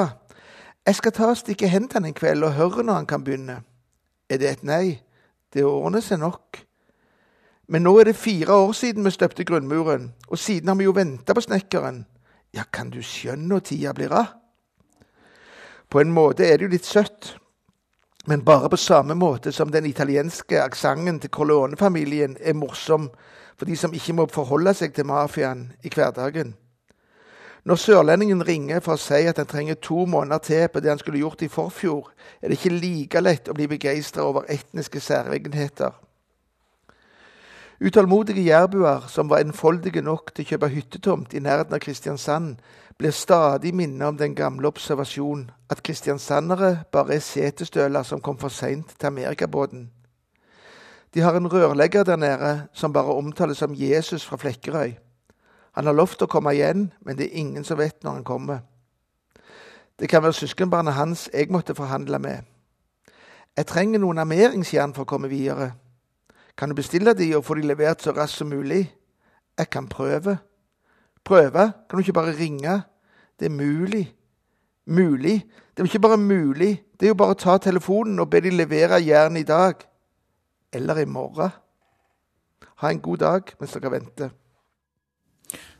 Jeg skal ta og stikke hen til han en kveld og høre når han kan begynne. Er det et nei? Det ordner seg nok. Men nå er det fire år siden vi støpte grunnmuren, og siden har vi jo venta på snekkeren. Ja, kan du skjønne når tida blir av? På en måte er det jo litt søtt, men bare på samme måte som den italienske aksenten til Corleone-familien er morsom for de som ikke må forholde seg til mafiaen i hverdagen. Når sørlendingen ringer for å si at han trenger to måneder til på det han skulle gjort i forfjor, er det ikke like lett å bli begeistra over etniske særegenheter. Utålmodige jærbuer som var enfoldige nok til å kjøpe hyttetomt i nærheten av Kristiansand, blir stadig minnet om den gamle observasjonen at kristiansandere bare er setestøler som kom for seint til amerikabåten. De har en rørlegger der nede som bare omtales som Jesus fra Flekkerøy. Han har lovt å komme igjen, men det er ingen som vet når han kommer. Det kan være søskenbarnet hans jeg måtte forhandle med. Jeg trenger noen armeringsjern for å komme videre. Kan du bestille de og få de levert så raskt som mulig? Jeg kan prøve. Prøve? Kan du ikke bare ringe? Det er mulig. Mulig? Det er jo ikke bare mulig. Det er jo bare å ta telefonen og be de levere jernet i dag. Eller i morgen. Ha en god dag mens dere venter.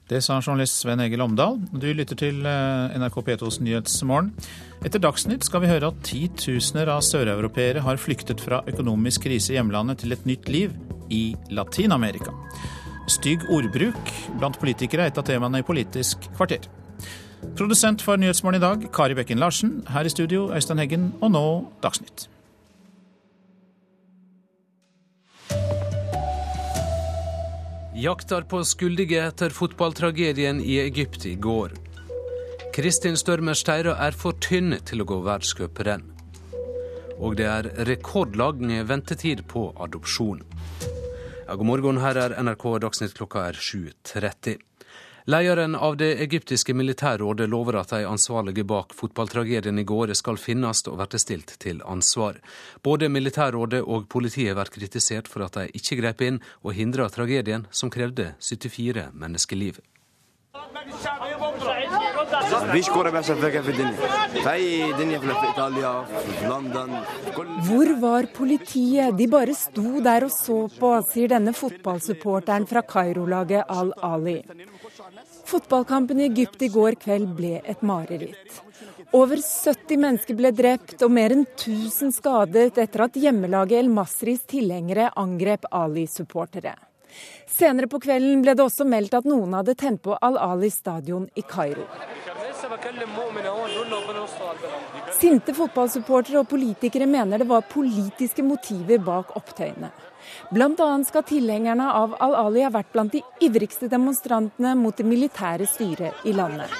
Det sa journalist Sven Egil Omdal. Du lytter til eh, NRK P2s Nyhetsmorgen. Etter Dagsnytt skal vi høre at titusener av søreuropeere har flyktet fra økonomisk krise i hjemlandet til et nytt liv i Latin-Amerika. Stygg ordbruk blant politikere er et av temaene i Politisk kvarter. Produsent for Nyhetsmorgen i dag, Kari Bekken Larsen. Her i studio, Øystein Heggen. Og nå Dagsnytt. Jakter på skyldige etter fotballtragedien i Egypt i går. Kristin Størmer Steira er for tynn til å gå verdenscuprenn. Og det er rekordlang ventetid på adopsjon. Ja, god morgen, her er NRK Dagsnytt klokka er 7.30. Lederen av det egyptiske militærrådet lover at de ansvarlige bak fotballtragedien i går skal finnes og bli stilt til ansvar. Både militærrådet og politiet blir kritisert for at de ikke grep inn og hindra tragedien, som krevde 74 menneskeliv. Hvor var politiet? De bare sto der og så på, sier denne fotballsupporteren fra Kairo-laget Al-Ali. Fotballkampen i Egypt i går kveld ble et mareritt. Over 70 mennesker ble drept og mer enn 1000 skadet etter at hjemmelaget El Masris tilhengere angrep Ali-supportere. Senere på kvelden ble det også meldt at noen hadde tent på Al-Ali stadion i Kairo. Sinte fotballsupportere og politikere mener det var politiske motiver bak opptøyene. Bl.a. skal tilhengerne av Al-Ali ha vært blant de ivrigste demonstrantene mot det militære styret i landet.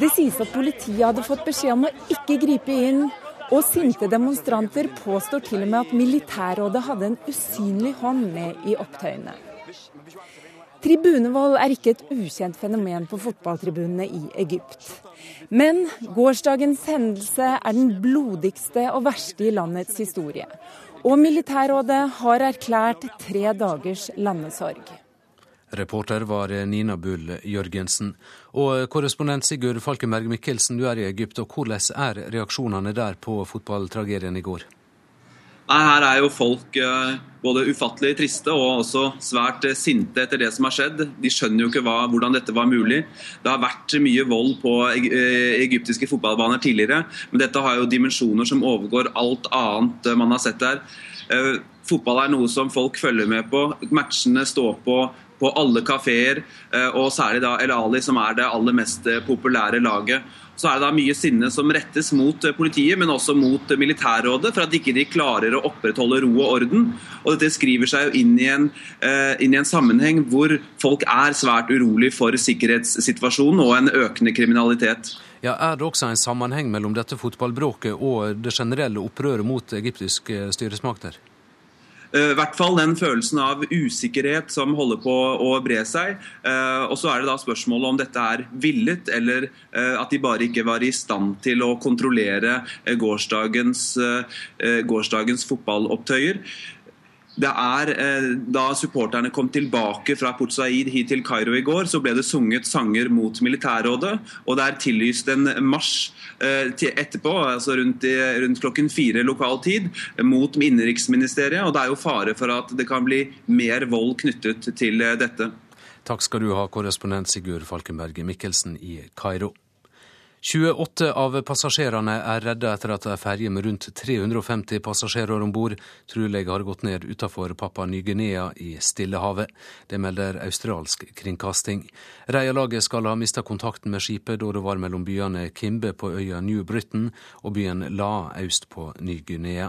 Det sies at politiet hadde fått beskjed om å ikke gripe inn, og sinte demonstranter påstår til og med at militærrådet hadde en usynlig hånd med i opptøyene. Tribunevold er ikke et ukjent fenomen på fotballtribunene i Egypt. Men gårsdagens hendelse er den blodigste og verste i landets historie. Og militærrådet har erklært tre dagers landesorg. Reporter var Nina Bull Jørgensen. Og korrespondent Sigurd Falkenberg Mikkelsen, du er i Egypt. og Hvordan er reaksjonene der på fotballtragedien i går? Nei, Her er jo folk eh, både ufattelig triste og også svært eh, sinte etter det som har skjedd. De skjønner jo ikke hva, hvordan dette var mulig. Det har vært mye vold på eh, egyptiske fotballbaner tidligere, men dette har jo dimensjoner som overgår alt annet man har sett der. Fotball er noe som folk følger med på. Matchene står på på alle kafeer, og særlig da El Ali, som er det aller mest populære laget så er det da mye sinne som rettes mot eh, politiet, men også mot militærrådet, for at ikke de klarer å opprettholde ro og orden. Og Dette skriver seg jo inn i en, inn i en sammenheng hvor folk er svært urolig for sikkerhetssituasjonen og en økende kriminalitet. Ja, Er det også en sammenheng mellom dette fotballbråket og det generelle opprøret mot egyptiske styresmakter? Eh, I hvert fall den følelsen av usikkerhet som holder på å bre seg. Eh, og så er det da spørsmålet om dette er villet, eller eh, at de bare ikke var i stand til å kontrollere gårsdagens, gårsdagens fotballopptøyer. Det er, eh, Da supporterne kom tilbake fra Port Said hit til Kairo i går, så ble det sunget sanger mot militærrådet. Og det er tillyst en marsj eh, etterpå, altså rundt, rundt, klokken fire lokal tid, mot innenriksministeriet. Og det er jo fare for at det kan bli mer vold knyttet til eh, dette. Takk skal du ha, korrespondent Sigurd Falkenberg Mikkelsen i Kairo. 28 av passasjerene er redda etter at ei ferje med rundt 350 passasjerer om bord trolig har gått ned utenfor Papua Ny-Guinea i Stillehavet. Det melder australsk kringkasting. Reialaget skal ha mista kontakten med skipet da det var mellom byene Kimbe på øya New Britain og byen La øst på Ny-Guinea.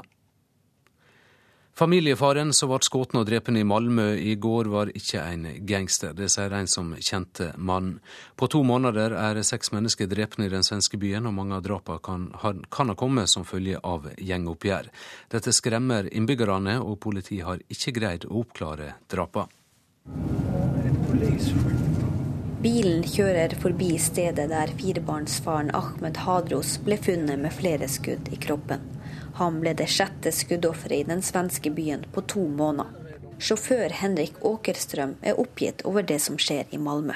Familiefaren som ble skutt og drept i Malmö i går, var ikke en gangster. Det sier en som kjente mannen. På to måneder er seks mennesker drept i den svenske byen, og mange av drapene kan, kan, ha kommet som følge av gjengoppgjør. Dette skremmer innbyggerne, og politiet har ikke greid å oppklare drapene. Bilen kjører forbi stedet der firebarnsfaren Ahmed Hadros ble funnet med flere skudd i kroppen. Han ble det sjette skuddofferet i den svenske byen på to måneder. Sjåfør Henrik Åkerstrøm er oppgitt over det som skjer i Malmö.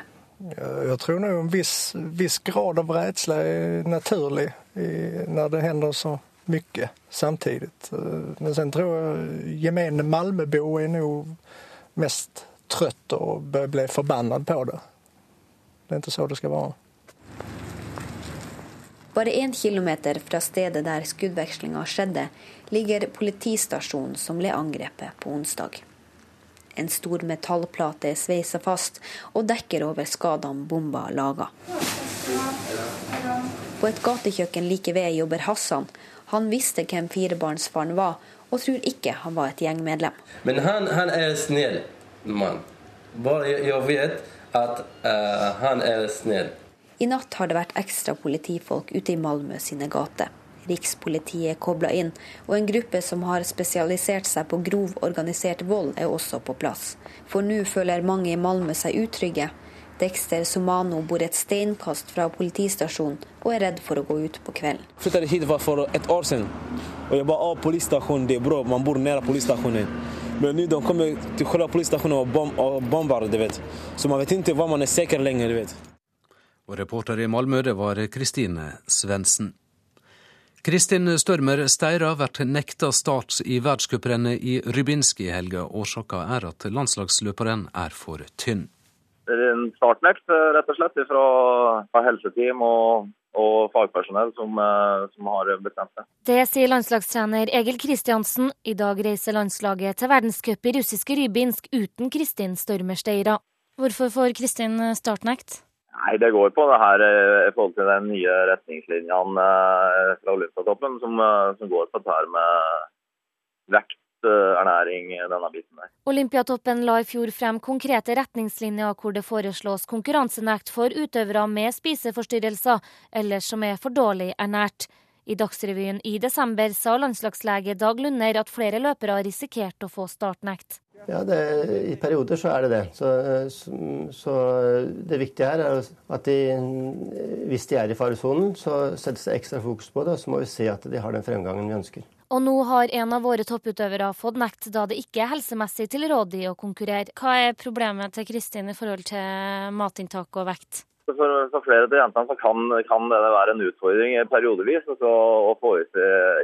Jeg tror nå en viss, viss grad av redsel er naturlig når det hender så mye samtidig. Men så tror jeg gemene Malmöbo er nå mest trøtt og blir forbannet på det. Det er ikke så det skal være. Bare én kilometer fra stedet der skuddvekslinga skjedde, ligger politistasjonen som ble angrepet på onsdag. En stor metallplate er sveisa fast og dekker over skadene bomba laga. På et gatekjøkken like ved jobber Hassan. Han visste hvem firebarnsfaren var, og tror ikke han var et gjengmedlem. Men han, han er snill mann. Bare jeg vet at uh, han er snill. I natt har det vært ekstra politifolk ute i Malmö sine gater. Rikspolitiet er kobla inn, og en gruppe som har spesialisert seg på grov organisert vold, er også på plass. For nå føler mange i Malmö seg utrygge. Dexter Somano bor et steinkast fra politistasjonen og er redd for å gå ut på kvelden. Jeg flyttet hit for et år siden, og jeg bare politistasjonen. Det er bra, man bor nær politistasjonen. Men nå de kommer til selve politistasjonen og, bom og bomber, så man vet ikke hva man er sikker lenger. vet. Og reporter i Malmö, det var Kristine Svendsen. Kristin Størmer Steira blir nekta start i verdenscuprennet i Rybinsk i helga. Årsaka er at landslagsløperen er for tynn. Det er en startnekt, rett og slett, fra, fra helseteam og, og fagpersonell som, eh, som, har bestemt det. Det sier landslagstrener Egil Kristiansen. I dag reiser landslaget til verdenscup i russiske Rybinsk uten Kristin Størmer Steira. Hvorfor får Kristin startnekt? Nei, Det går på det her eh, i forhold til den nye retningslinjene eh, fra Olympiatoppen, som, eh, som går på det her med vekt, ernæring, denne biten der. Olympiatoppen la i fjor frem konkrete retningslinjer hvor det foreslås konkurransenekt for utøvere med spiseforstyrrelser eller som er for dårlig ernært. I Dagsrevyen i desember sa landslagslege Dag Lunder at flere løpere risikerte å få startnekt. Ja, det, I perioder så er det det. Så, så, det viktige her er at de, hvis de er i faresonen, så settes det ekstra fokus på det. Og så må vi se at de har den fremgangen vi ønsker. Og nå har en av våre topputøvere fått nekt da det ikke er helsemessig tilrådig å konkurrere. Hva er problemet til Kristin i forhold til matinntak og vekt? For, for flere av jentene så kan, kan, det være en utfordring periodevis altså, å få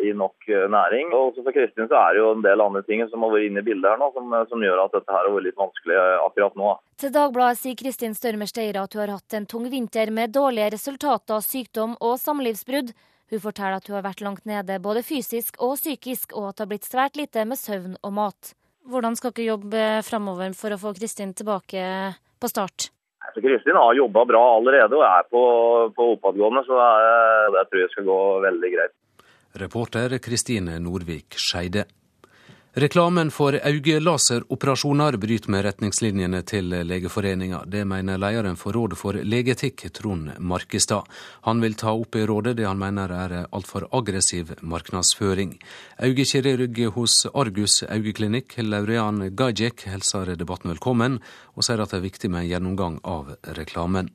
i nok eh, næring. Og også For Kristin så er det jo en del andre ting som har vært inne i bildet her nå, som, som gjør at dette her har vært litt vanskelig eh, akkurat nå. Til Dagbladet sier Kristin Størmer Steira at hun har hatt en tung vinter med dårlige resultater, sykdom og samlivsbrudd. Hun forteller at hun har vært langt nede både fysisk og psykisk, og at det har blitt svært lite med søvn og mat. Hvordan skal dere jobbe framover for å få Kristin tilbake på start? Kristin har jobba bra allerede og er på, på oppadgående, så det, det tror jeg skal gå veldig greit. Reporter Kristine Norvik Skeide. Reklamen for øyelaseroperasjoner bryter med retningslinjene til Legeforeninga. Det mener lederen for Rådet for legeetikk, Trond Markestad. Han vil ta opp i rådet det han mener er altfor aggressiv markedsføring. Øyekirurg hos Argus øyeklinikk, Laurean Gajek, hilser debatten velkommen, og sier at det er viktig med en gjennomgang av reklamen.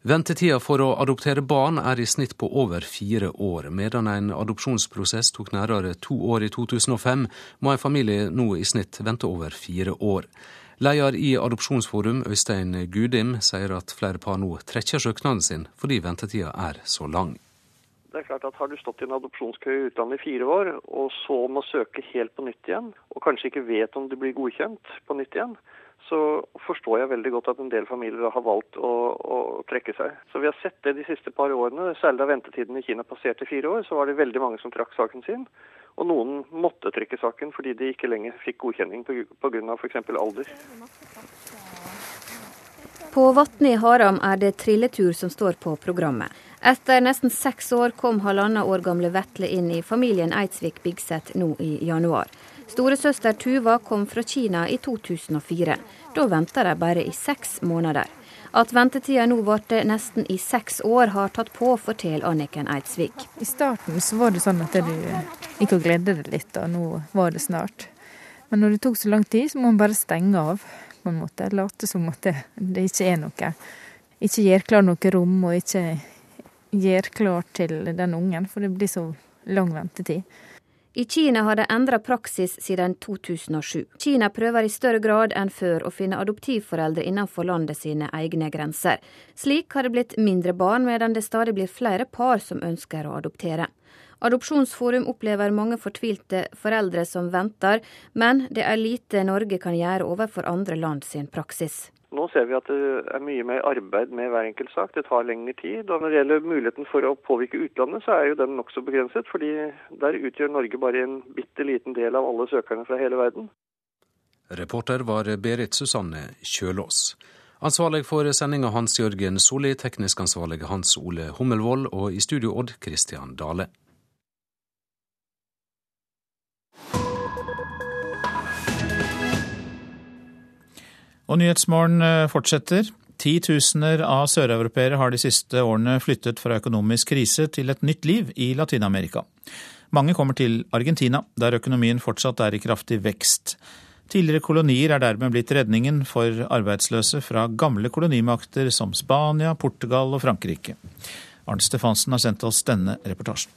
Ventetida for å adoptere barn er i snitt på over fire år. Medan en adopsjonsprosess tok nærmere to år i 2005, må en familie nå i snitt vente over fire år. Leder i Adopsjonsforum, Øystein Gudim, sier at flere par nå trekker søknaden sin fordi ventetida er så lang. Det er klart at Har du stått i en adopsjonskø i utlandet i fire år, og så må søke helt på nytt igjen, og kanskje ikke vet om du blir godkjent på nytt igjen, så forstår jeg veldig godt at en del familier har valgt å, å, trekke seg. Så Vi har sett det de siste par årene. Særlig da ventetiden i Kina passerte fire år, så var det veldig mange som trakk saken sin. Og noen måtte trekke saken fordi de ikke lenger fikk godkjenning pga. f.eks. alder. På Vatne i Haram er det trilletur som står på programmet. Etter nesten seks år kom halvannet år gamle Vetle inn i familien Eidsvik Bigseth nå i januar. Storesøster Tuva kom fra Kina i 2004. Da venta de bare i seks måneder. At ventetida nå varte nesten i seks år, har tatt på, forteller Anniken Eidsvik. I starten så var det sånn at du gikk og gledde deg litt, og nå var det snart. Men når det tok så lang tid, så må man bare stenge av på en måte. Late som at det, det ikke er noe. Ikke gjør klar noe rom, og ikke gjør klar til den ungen, for det blir så lang ventetid. I Kina har de endra praksis siden 2007. Kina prøver i større grad enn før å finne adoptivforeldre innenfor landet sine egne grenser. Slik har det blitt mindre barn, medan det stadig blir flere par som ønsker å adoptere. Adopsjonsforum opplever mange fortvilte foreldre som venter, men det er lite Norge kan gjøre overfor andre land sin praksis. Nå ser vi at det er mye mer arbeid med hver enkelt sak. Det tar lengre tid. Og når det gjelder muligheten for å påvirke utlandet, så er jo den nokså begrenset. fordi der utgjør Norge bare en bitte liten del av alle søkerne fra hele verden. Reporter var Berit Susanne Kjølås. Ansvarlig for sendinga Hans Jørgen Solli, teknisk ansvarlig Hans Ole Hummelvold og i studio Odd Christian Dale. Og Nyhetsmorgen eh, fortsetter. Titusener av søreuropeere har de siste årene flyttet fra økonomisk krise til et nytt liv i Latin-Amerika. Mange kommer til Argentina, der økonomien fortsatt er i kraftig vekst. Tidligere kolonier er dermed blitt redningen for arbeidsløse fra gamle kolonimakter som Spania, Portugal og Frankrike. Arnt Stefansen har sendt oss denne reportasjen.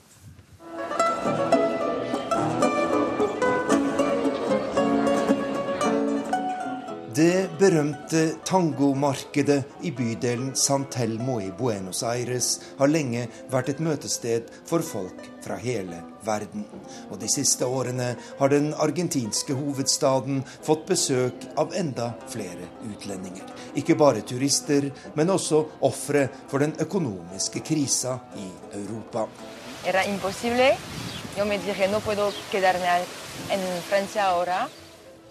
Det berømte tangomarkedet i bydelen San Telmo i Buenos Aires har lenge vært et møtested for folk fra hele verden. Og de siste årene har den argentinske hovedstaden fått besøk av enda flere utlendinger. Ikke bare turister, men også ofre for den økonomiske krisa i Europa. Era imposible. Yo me dije, no puedo quedarme en Francia ahora.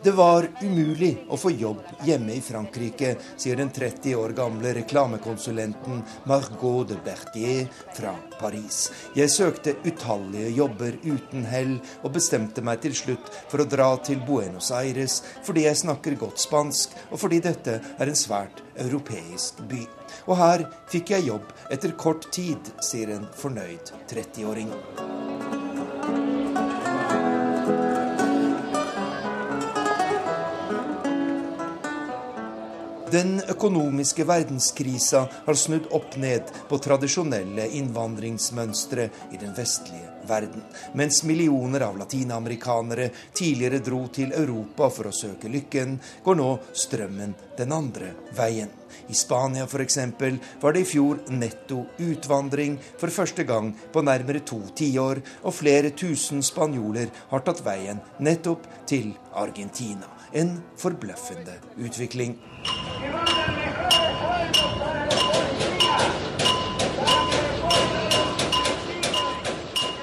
Det var umulig å få jobb hjemme i Frankrike, sier den 30 år gamle reklamekonsulenten Margot de Berthier fra Paris. Jeg søkte utallige jobber uten hell, og bestemte meg til slutt for å dra til Buenos Aires fordi jeg snakker godt spansk, og fordi dette er en svært europeisk by. Og her fikk jeg jobb etter kort tid, sier en fornøyd 30-åring. Den økonomiske verdenskrisa har snudd opp ned på tradisjonelle innvandringsmønstre i den vestlige verden. Mens millioner av latinamerikanere tidligere dro til Europa for å søke lykken, går nå strømmen den andre veien. I Spania f.eks. var det i fjor netto utvandring for første gang på nærmere to tiår, og flere tusen spanjoler har tatt veien nettopp til Argentina. En forbløffende utvikling.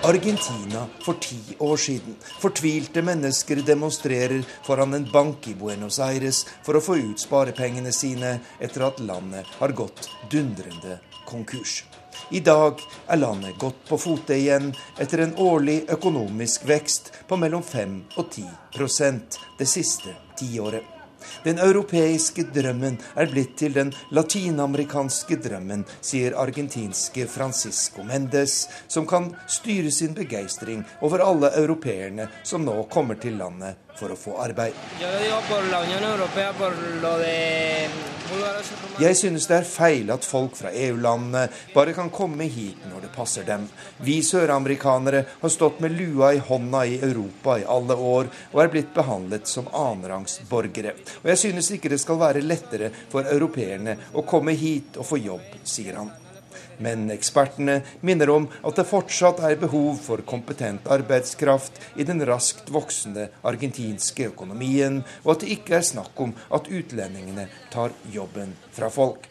Argentina for ti år siden. Fortvilte mennesker demonstrerer foran en bank i Buenos Aires for å få ut sparepengene sine etter at landet har gått dundrende konkurs. I dag er landet godt på fote igjen etter en årlig økonomisk vekst på mellom 5 og 10% det siste tiåret. Den europeiske drømmen er blitt til den latinamerikanske drømmen, sier argentinske Francisco Mendes, som kan styre sin begeistring over alle europeerne som nå kommer til landet for å få arbeid. Jeg synes det er feil at folk fra EU-landene bare kan komme hit når det passer dem. Vi søramerikanere har stått med lua i hånda i Europa i alle år og er blitt behandlet som annenrangs borgere. Og jeg synes ikke det skal være lettere for europeerne å komme hit og få jobb, sier han. Men ekspertene minner om at det fortsatt er behov for kompetent arbeidskraft i den raskt voksende argentinske økonomien, og at det ikke er snakk om at utlendingene tar jobben fra folk.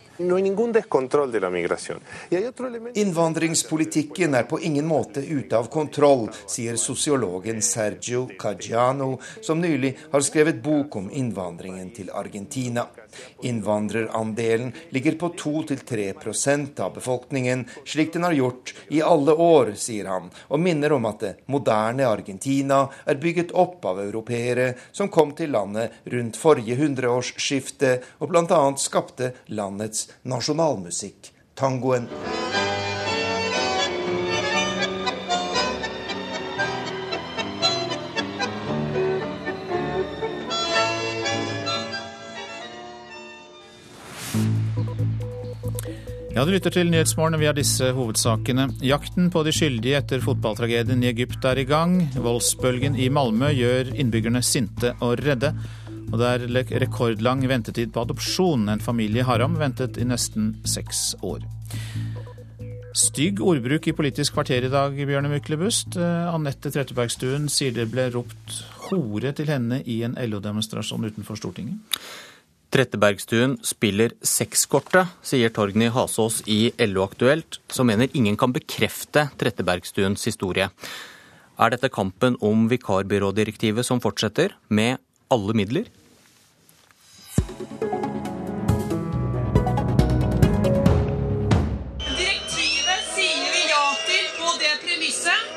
Innvandringspolitikken er på ingen måte ute av kontroll, sier sosiologen Sergio Caggiano, som nylig har skrevet bok om innvandringen til Argentina. Innvandrerandelen ligger på 2-3% av befolkningen, slik den har gjort i alle år, sier han, og minner om at det moderne Argentina er bygget opp av europeere som kom til landet rundt forrige hundreårsskifte og bl.a. skapte landets nasjonalmusikk, tangoen. Ja, Du lytter til Nyhetsmorgen, vi har disse hovedsakene. Jakten på de skyldige etter fotballtragedien i Egypt er i gang. Voldsbølgen i Malmö gjør innbyggerne sinte og redde. Og det er rekordlang ventetid på adopsjon. En familie i Haram ventet i nesten seks år. Stygg ordbruk i Politisk kvarter i dag, Bjørne Myklebust. Eh, Anette Trettebergstuen sier det ble ropt hore til henne i en LO-demonstrasjon utenfor Stortinget. Trettebergstuen spiller sexkortet, sier Torgny Hasås i LO Aktuelt, som mener ingen kan bekrefte Trettebergstuens historie. Er dette kampen om vikarbyrådirektivet som fortsetter, med alle midler? Direktivet sier vi ja til på det premisset,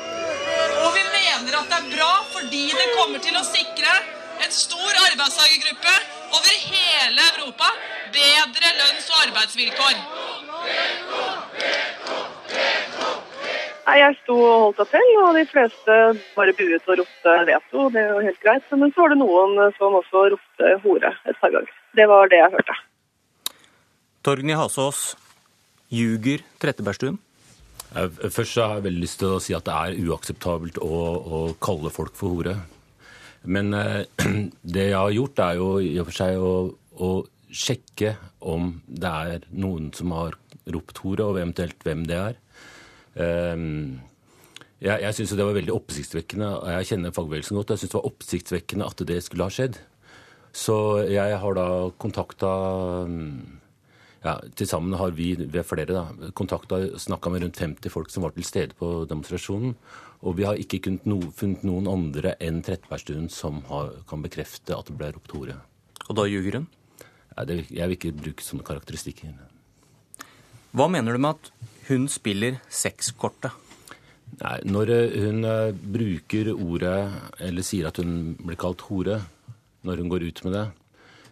og vi mener at det er bra fordi det kommer til å sikre en stor arbeidstakergruppe over hele Europa bedre lønns- og arbeidsvilkår. Nei, Jeg sto og holdt appell, og de fleste bare buet og ropte veto. Det er jo helt greit. Men så var det noen som også ropte hore et par ganger. Det var det jeg hørte. Torgny Hasås, ljuger Trettebergstuen? Først så har jeg veldig lyst til å si at det er uakseptabelt å, å kalle folk for hore. Men eh, det jeg har gjort, er jo i og for seg å, å sjekke om det er noen som har ropt hore, og eventuelt hvem det er. Um, jeg jeg syns det var veldig oppsiktsvekkende, og jeg kjenner fagbevegelsen godt, jeg synes det var oppsiktsvekkende at det skulle ha skjedd. Så jeg har da kontakta ja, Til sammen har vi vi er flere da, kontakta snakka med rundt 50 folk som var til stede på demonstrasjonen. Og vi har ikke no, funnet noen andre enn Trettebergstuen som har, kan bekrefte at det ble ropt hore. Og da ljuger hun? Nei, det, jeg vil ikke bruke sånne karakteristikker. Hva mener du med at hun spiller sexkortet? Nei, Når eh, hun uh, bruker ordet, eller sier at hun blir kalt hore, når hun går ut med det,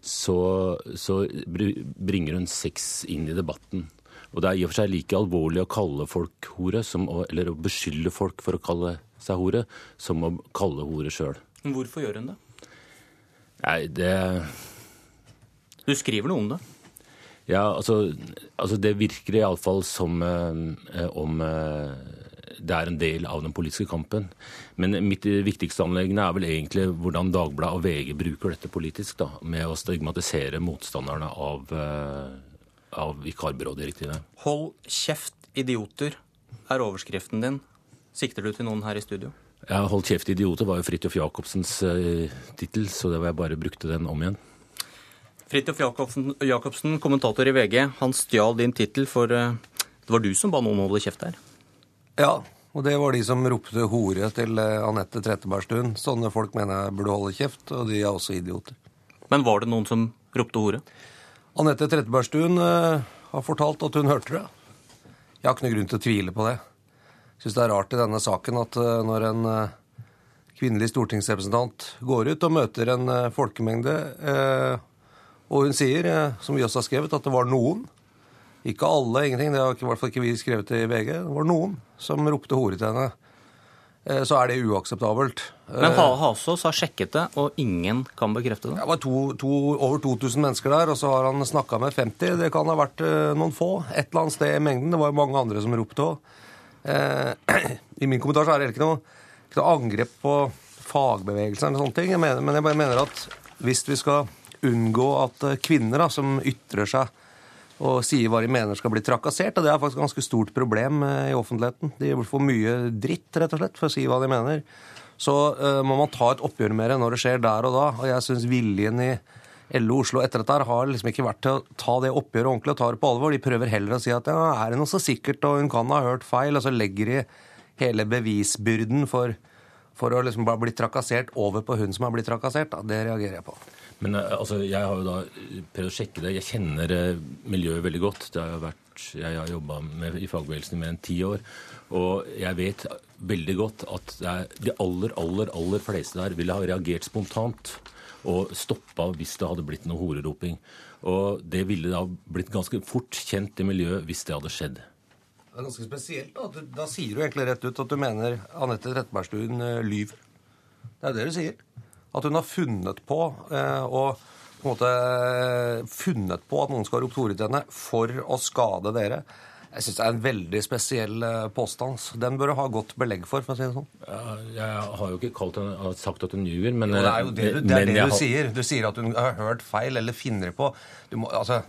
så, så bringer hun sex inn i debatten. Og det er i og for seg like alvorlig å kalle folk hore, å, eller å beskylde folk for å kalle seg hore, som å kalle hore sjøl. Hvorfor gjør hun det? Nei, det Du skriver noe om det? Ja, altså, altså det virker iallfall som eh, om eh, det er en del av den politiske kampen. Men mitt viktigste anleggende er vel egentlig hvordan Dagbladet og VG bruker dette politisk, da, med å stigmatisere motstanderne av eh, av vikarbyrådirektivet. Hold kjeft, idioter, er overskriften din. Sikter du til noen her i studio? Ja, Hold kjeft, idioter var jo Fridtjof Jacobsens uh, tittel, så det var jeg bare brukte den om igjen. Fridtjof Jacobsen, Jacobsen, kommentator i VG, han stjal din tittel, for uh, det var du som ba noen holde kjeft her? Ja, og det var de som ropte hore til uh, Anette Trettebergstuen. Sånne folk mener jeg burde holde kjeft, og de er også idioter. Men var det noen som ropte hore? Anette Trettebergstuen uh, har fortalt at hun hørte det. Jeg har ikke noe grunn til å tvile på det. Jeg syns det er rart i denne saken at uh, når en uh, kvinnelig stortingsrepresentant går ut og møter en folkemengde, og hun sier, som vi også har skrevet, at det var noen ikke alle, ingenting. Det har i hvert fall ikke vi skrevet i VG. Det var noen som ropte hore til henne. Eh, så er det uakseptabelt. Men Hasås har sjekket det, og ingen kan bekrefte det? Det var to, to, over 2000 mennesker der, og så har han snakka med 50. Det kan ha vært eh, noen få et eller annet sted i mengden. Det var jo mange andre som ropte òg. Eh, I min kommentar så er det ikke noe, ikke noe angrep på fagbevegelsen eller sånne ting. Jeg mener, men jeg bare mener at hvis vi skal unngå at kvinner da, som ytrer seg og sier hva de mener skal bli trakassert. Og det er faktisk et ganske stort problem eh, i offentligheten. De får mye dritt, rett og slett, for å si hva de mener. Så uh, må man ta et oppgjør med det når det skjer der og da. Og jeg syns viljen i LO Oslo etter dette her har liksom ikke vært til å ta det oppgjøret ordentlig og ta det på alvor. De prøver heller å si at ja, er det noe så sikkert, og hun kan ha hørt feil, og så legger de hele bevisbyrden for, for å liksom bare bli trakassert over på hun som har blitt trakassert. Da. Det reagerer jeg på. Men eh, altså, jeg har jo da prøvd å sjekke det. Jeg kjenner eh, miljøet veldig godt. Det har vært, jeg har jobba i fagbevegelsen i mer enn ti år. Og jeg vet veldig godt at de aller, aller, aller fleste der ville ha reagert spontant og stoppa hvis det hadde blitt noe horeroping. Og det ville da blitt ganske fort kjent i miljøet hvis det hadde skjedd. Det er ganske spesielt. Da, da sier du egentlig rett ut at du mener Anette Trettebergstuen lyver. Det er det du sier. At hun har funnet på uh, og på en måte funnet på at noen skal rope ropt til henne for å skade dere. Jeg syns det er en veldig spesiell eh, påstand. Den bør du ha godt belegg for, for å si det sånn. Ja, jeg har jo ikke henne, sagt at hun ljuger, men Det er jo det, det, er det du har... sier. Du sier at hun har hørt feil eller finner på. Du må, altså,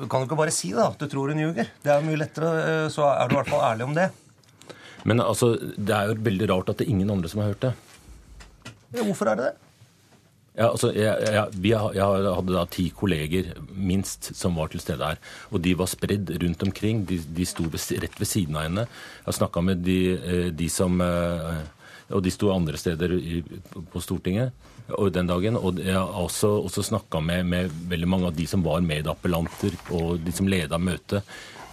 kan du ikke bare si da, at du tror hun ljuger? Det er mye lettere, eh, så er du i hvert fall ærlig om det. Men altså, det er jo veldig rart at det er ingen andre som har hørt det. Ja, hvorfor er det det? Ja, altså, jeg, jeg, jeg, hadde da ti kolleger, minst, som var til stede her. Og de var spredd rundt omkring. De, de sto rett ved siden av henne. Jeg snakka med de, eh, de, som eh, Og de sto andre steder på Stortinget den dagen. Og jeg har også, også snakka med, med, veldig mange av de som var medappellanter, og de som leda møtet.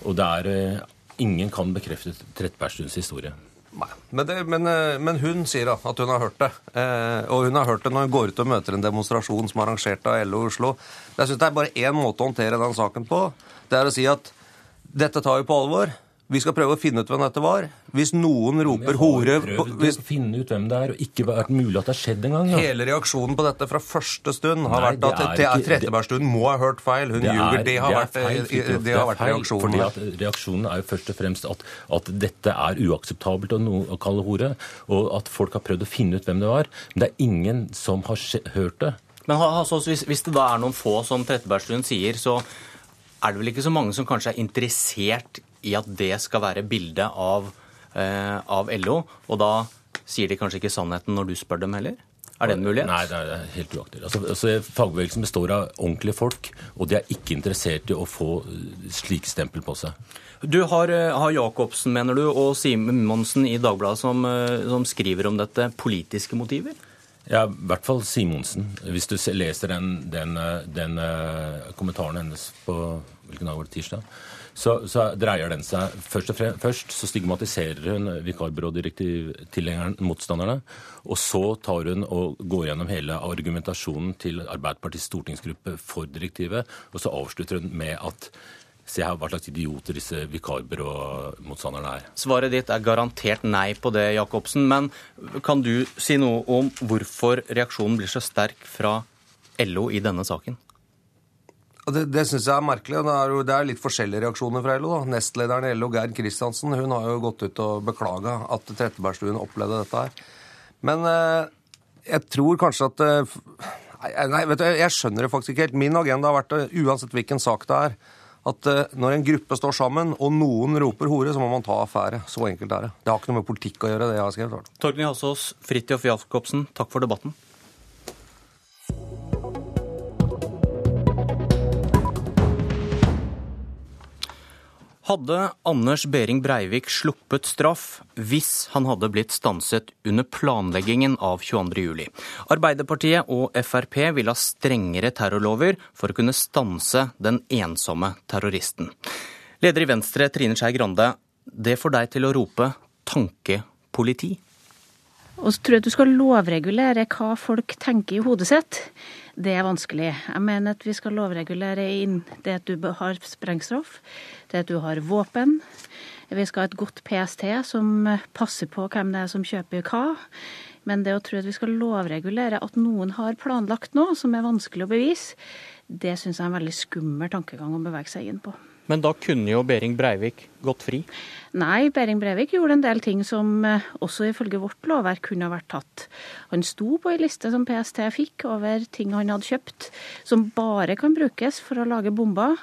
Og det er eh, Ingen kan bekrefte Trettebergstuens historie. Men, det, men, eh, men, hun sier at hun har hørt det. Eh, og hun har hørt det når hun går ut og møter en demonstrasjon som er arrangert av LO Oslo. Jeg synes det er bare én måte å håndtere den saken på. Det er å si at dette tar vi på alvor. Vi skal prøve å finne ut hvem dette var. Hvis noen roper hore Vi har prøvd å finne ut hvem det er, og ikke vært mulig at det har skjedd engang. Ja. Hele reaksjonen på dette fra første stund har Nei, vært at ikke, Trettebergstuen må ha hørt feil. Hun ljuger. Det har, vært, det har vært reaksjonen. Fordi at reaksjonen er jo først og fremst at, at dette er uakseptabelt å, no, å, kalle hore, og at folk har prøvd å finne ut hvem det var. Men det er ingen som har hørt det. Men altså, hvis, hvis det da er noen få, som Trettebergstuen sier, så er det vel ikke så mange som kanskje er interessert i at det skal være bildet av, eh, av LO. Og da sier de kanskje ikke sannheten når du spør dem heller? Er det en mulighet? Nei, det er helt uaktuelt. Altså, altså, fagbevegelsen består av ordentlige folk, og de er ikke interessert i å få slik slike stempel på seg. Du har, eh, har Jacobsen, mener du, og Simonsen i Dagbladet som, som, skriver om dette, politiske motiver? Ja, i hvert fall Simonsen. Hvis du leser den, den, den kommentaren hennes på hvilken dag var det, tirsdag, så, så, dreier den seg først og fremst Først så stigmatiserer hun vikarbyrådirektivtilhengeren, motstanderne. Og så tar hun og går gjennom hele argumentasjonen til Arbeiderpartiets stortingsgruppe for direktivet. Og så avslutter hun med at Se her hva slags idioter disse vikarbyråmotstanderne er. Svaret ditt er garantert nei på det, Jacobsen. Men kan du si noe om hvorfor reaksjonen blir så sterk fra LO i denne saken? Det, det syns jeg er merkelig. Det er, jo, det er litt forskjellige reaksjoner fra LO. da. Nestlederen i LO, Geir Kristiansen, hun har jo gått ut og beklaga at Trettebergstuen opplevde dette her. Men eh, jeg tror kanskje at eh, Nei, vet du, jeg skjønner det faktisk ikke helt. Min agenda har vært, eh, uansett hvilken sak det er, at eh, når en gruppe står sammen, og noen roper hore, så må man ta affære. Så enkelt er det. Det har ikke noe med politikk å gjøre, det jeg har skrevet. Torgny Halsås, Fridtjof Jacobsen, takk for debatten. Hadde Anders Behring Breivik sluppet straff hvis han hadde blitt stanset under planleggingen av 22.07? Arbeiderpartiet og Frp vil ha strengere terrorlover for å kunne stanse den ensomme terroristen. Leder i Venstre, Trine Skei Grande, det får deg til å rope tankepoliti? Og så tror jeg du skal lovregulere hva folk tenker i hodet sitt. Det er vanskelig. Jeg mener at vi skal lovregulere inn det at du har sprengstoff, det at du har våpen. Vi skal ha et godt PST som passer på hvem det er som kjøper hva. Men det å tro at vi skal lovregulere at noen har planlagt noe som er vanskelig å bevise, det syns jeg er en veldig skummel tankegang å bevege seg inn på. Men da kunne jo Behring Breivik gått fri? Nei, Behring Breivik gjorde en del ting som eh, også ifølge vårt lovverk kunne vært tatt. Han sto på ei liste som PST fikk over ting han hadde kjøpt, som bare kan brukes for å lage bomber.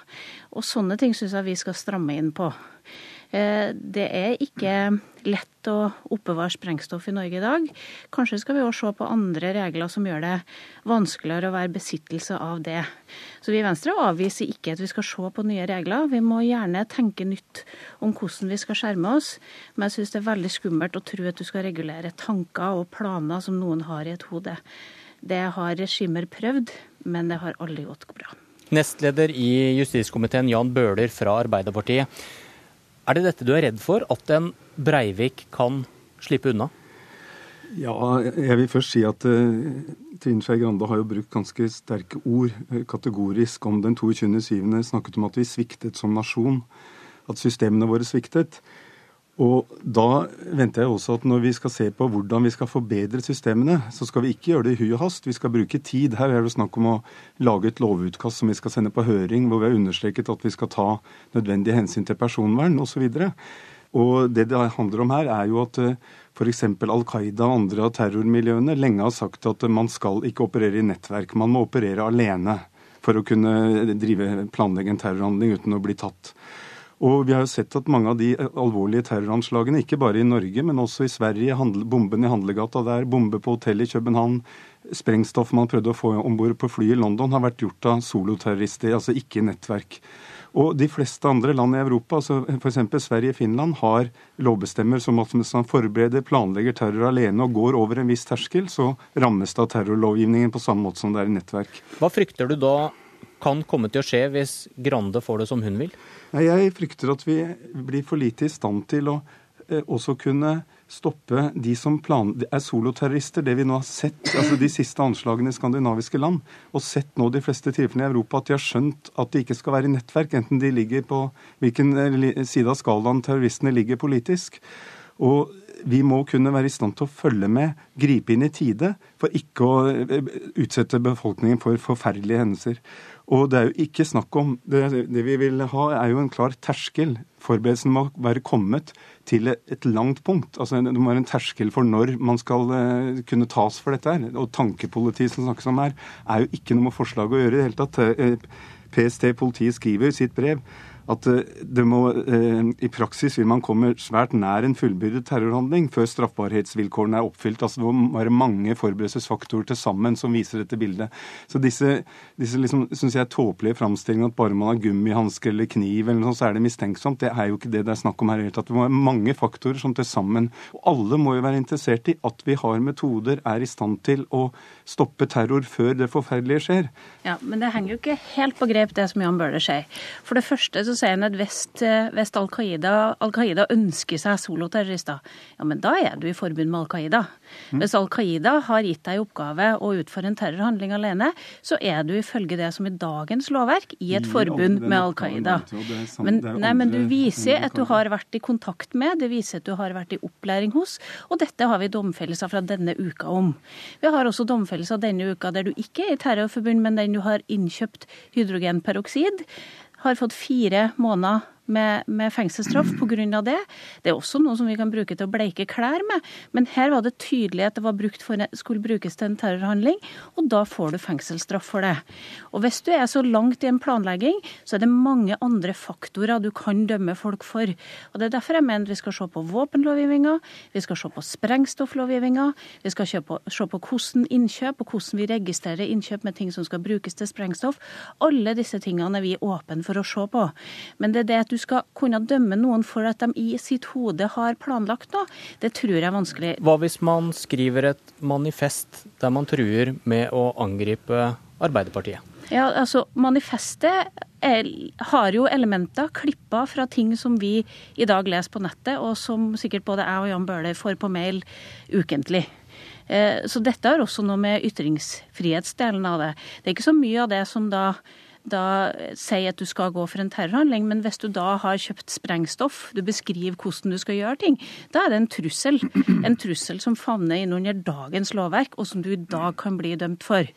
Og sånne ting syns jeg vi skal stramme inn på. Eh, det er ikke lett å oppbevare sprengstoff i Norge i dag. Kanskje skal vi også se på andre regler som gjør det vanskeligere å være besittelse av det. Så vi i Venstre avviser ikke at vi skal se på nye regler. Vi må gjerne tenke nytt om hvordan vi skal skjerme oss, men jeg syns det er veldig skummelt å tro at du skal regulere tanker og planer som noen har i et hode. Det har regimer prøvd men det har aldri gått bra. Nestleder i justiskomiteen Jan Bøhler fra Arbeiderpartiet. Er det dette du er redd for, at en Breivik kan slippe unna? Ja, jeg vil først si at uh, Trine Skei Grande har jo brukt ganske sterke ord uh, kategorisk om den 22.7. Snakket om at vi sviktet som nasjon. At systemene våre sviktet. Og da venter jeg også at når vi skal se på hvordan vi skal forbedre systemene, så skal vi ikke gjøre det i hui og hast. Vi skal bruke tid. Her er det snakk om å lage et lovutkast som vi skal sende på høring, hvor vi har understreket at vi skal ta nødvendige hensyn til personvern osv. Og det det handler om her, er jo at eh, f.eks. Al Qaida og andre av terrormiljøene lenge har sagt at man skal ikke operere i nettverk. Man må operere alene for å kunne drive, planlegge en terrorhandling uten å bli tatt. Og vi har jo sett at mange av de alvorlige terroranslagene, ikke bare i Norge, men også i Sverige, bomben i handlegata der, bombe på hotellet i København, sprengstoff man prøvde å få om bord på flyet i London, har vært gjort av soloterrorister, altså ikke nettverk. Og de fleste andre land i Europa, altså f.eks. Sverige og Finland, har lovbestemmer som at hvis man forbereder, planlegger terror alene og går over en viss terskel, så rammes det av terrorlovgivningen på samme måte som det er i nettverk. Hva frykter du da kan komme til å skje hvis Grande får det som hun vil? Jeg frykter at vi blir for lite i stand til å eh, også kunne stoppe de som plan er soloterrorister. Det vi nå har sett altså de siste anslagene i skandinaviske land, og sett nå de fleste tilfellene i Europa, at de har skjønt at de ikke skal være i nettverk, enten de ligger på hvilken eh, side av skalaen terroristene ligger politisk. Og vi må kunne være i stand til å følge med, gripe inn i tide, for ikke å eh, utsette befolkningen for forferdelige hendelser. Og det er jo ikke snakk om Det, det vi vil ha, er jo en klar terskel. Forberedelsen må være kommet til et langt punkt. Altså Det må være en terskel for når man skal uh, kunne tas for dette. her. Og tankepolitiet som snakkes om her, er jo ikke noe med forslaget å gjøre i det hele tatt. Eh, PST, politiet, skriver i sitt brev at eh, det må, eh, i praksis vil man komme svært nær en fullbyrdet terrorhandling før straffbarhetsvilkårene er oppfylt. Altså Det må være mange forberedelsesfaktorer til sammen som viser dette bildet. Så disse, disse liksom, synes jeg, tåpelige framstillingene at bare man har gummihansker eller kniv, eller noe sånt, så er det mistenksomt, det er jo ikke det det er snakk om her. Det må være mange faktorer som til sammen Og alle må jo være interessert i at vi har metoder, er i stand til å stoppe terror før det forferdelige skjer. Ja, Men det henger jo ikke helt på grep, det som Jan Bøhler sier. For det første så sier han at hvis, eh, hvis Al Qaida, Al Qaida ønsker seg soloterrorister, ja, men da er du i forbund med Al Qaida. Mm. Hvis Al Qaida har gitt deg i oppgave å utføre en terrorhandling alene, så er du ifølge det som i dagens lovverk i et forbund med Al Qaida. Men, nei, men du viser at du har vært i kontakt med, det viser at du har vært i opplæring hos, og dette har vi domfellelser fra denne uka om. Vi har også domfellelser denne uka der du ikke er i terrorforbund, men den du har innkjøpt hydrogenperoksid har fått fire måneder med, med fengselsstraff pga. det. Det er også noe som vi kan bruke til å bleike klær med, men her var det tydelig at det for, skulle brukes til en terrorhandling, og da får du fengselsstraff for det. Og hvis du er så langt i en planlegging, så er det mange andre faktorer du kan dømme folk for. Og Det er derfor jeg mener vi skal se på våpenlovgivninga, vi skal se på sprengstofflovgivninga, vi skal se på, se på hvordan innkjøp og hvordan vi registrerer innkjøp med ting som skal brukes til sprengstoff. Alle disse tingene er vi åpne for å se på. Men det er det at du du skal kunne dømme noen for at de i sitt hode har planlagt noe, det tror jeg er vanskelig. Hva hvis man skriver et manifest der man truer med å angripe Arbeiderpartiet? Ja, altså Manifestet er, har jo elementer klippa fra ting som vi i dag leser på nettet, og som sikkert både jeg og Jan Bøhler får på mail ukentlig. Eh, så dette har også noe med ytringsfrihetsdelen av det. Det er ikke så mye av det som da da sier at du skal gå for en terrorhandling, men hvis du da har kjøpt sprengstoff, du beskriver hvordan du skal gjøre ting, da er det en trussel. En trussel som favner inn under dagens lovverk, og som du i dag kan bli dømt for.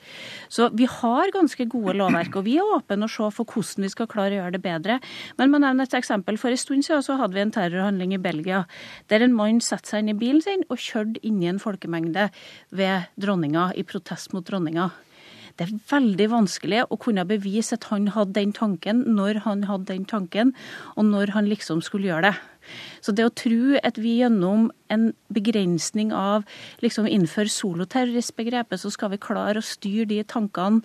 Så vi har ganske gode lovverk, og vi er åpne å se for hvordan vi skal klare å gjøre det bedre. Men man nevner et eksempel. For en stund siden så hadde vi en terrorhandling i Belgia, der en mann satte seg inn i bilen sin og kjørte inn i en folkemengde ved dronninga i protest mot dronninga. Det er veldig vanskelig å kunne bevise at han hadde den tanken, når han hadde den tanken, og når han liksom skulle gjøre det. Så det å tro at vi gjennom en begrensning av liksom innenfor soloterroristbegrepet, så skal vi klare å styre de tankene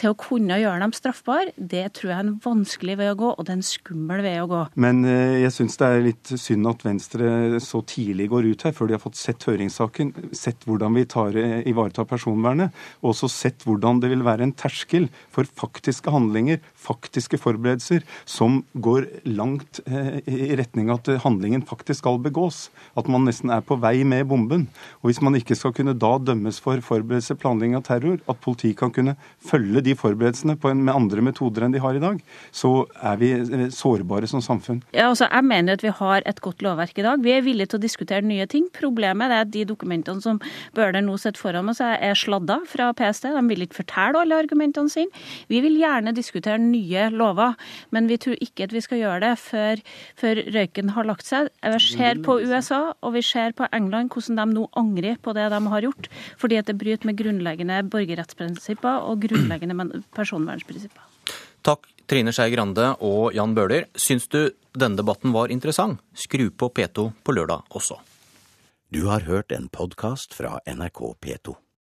til å kunne gjøre dem straffbare, det tror jeg er en vanskelig vei å gå, og det er en skummel vei å gå. Men eh, jeg syns det er litt synd at Venstre så tidlig går ut her, før de har fått sett høringssaken, sett hvordan vi tar, eh, ivaretar personvernet, og også sett hvordan det vil være en terskel for faktiske handlinger, faktiske forberedelser, som går langt eh, i retning av at handlingen faktisk skal begås. At man nesten er på vei med bomben. Og hvis man ikke skal kunne da dømmes for forberedelse, planlegging av terror, at politiet kan kunne følge de de forberedelsene en, med andre metoder enn de har i dag, så er vi eh, sårbare som samfunn. Ja, altså, Jeg mener at vi har et godt lovverk i dag. Vi er villige til å diskutere nye ting. Problemet er at de dokumentene som Bøhler nå sitter foran oss, er sladda fra PST. De vil ikke fortelle alle argumentene sine. Vi vil gjerne diskutere nye lover, men vi tror ikke at vi skal gjøre det før, før røyken har lagt seg. Vi ser på USA og vi ser på England hvordan de nå angrer på det de har gjort, fordi at det bryter med grunnleggende borgerrettsprinsipper og grunnleggende personvernsprinsipper. Takk Trine Skei Grande og Jan Bøhler. Syns du denne debatten var interessant? Skru på P2 på lørdag også. Du har hørt en podkast fra NRK P2.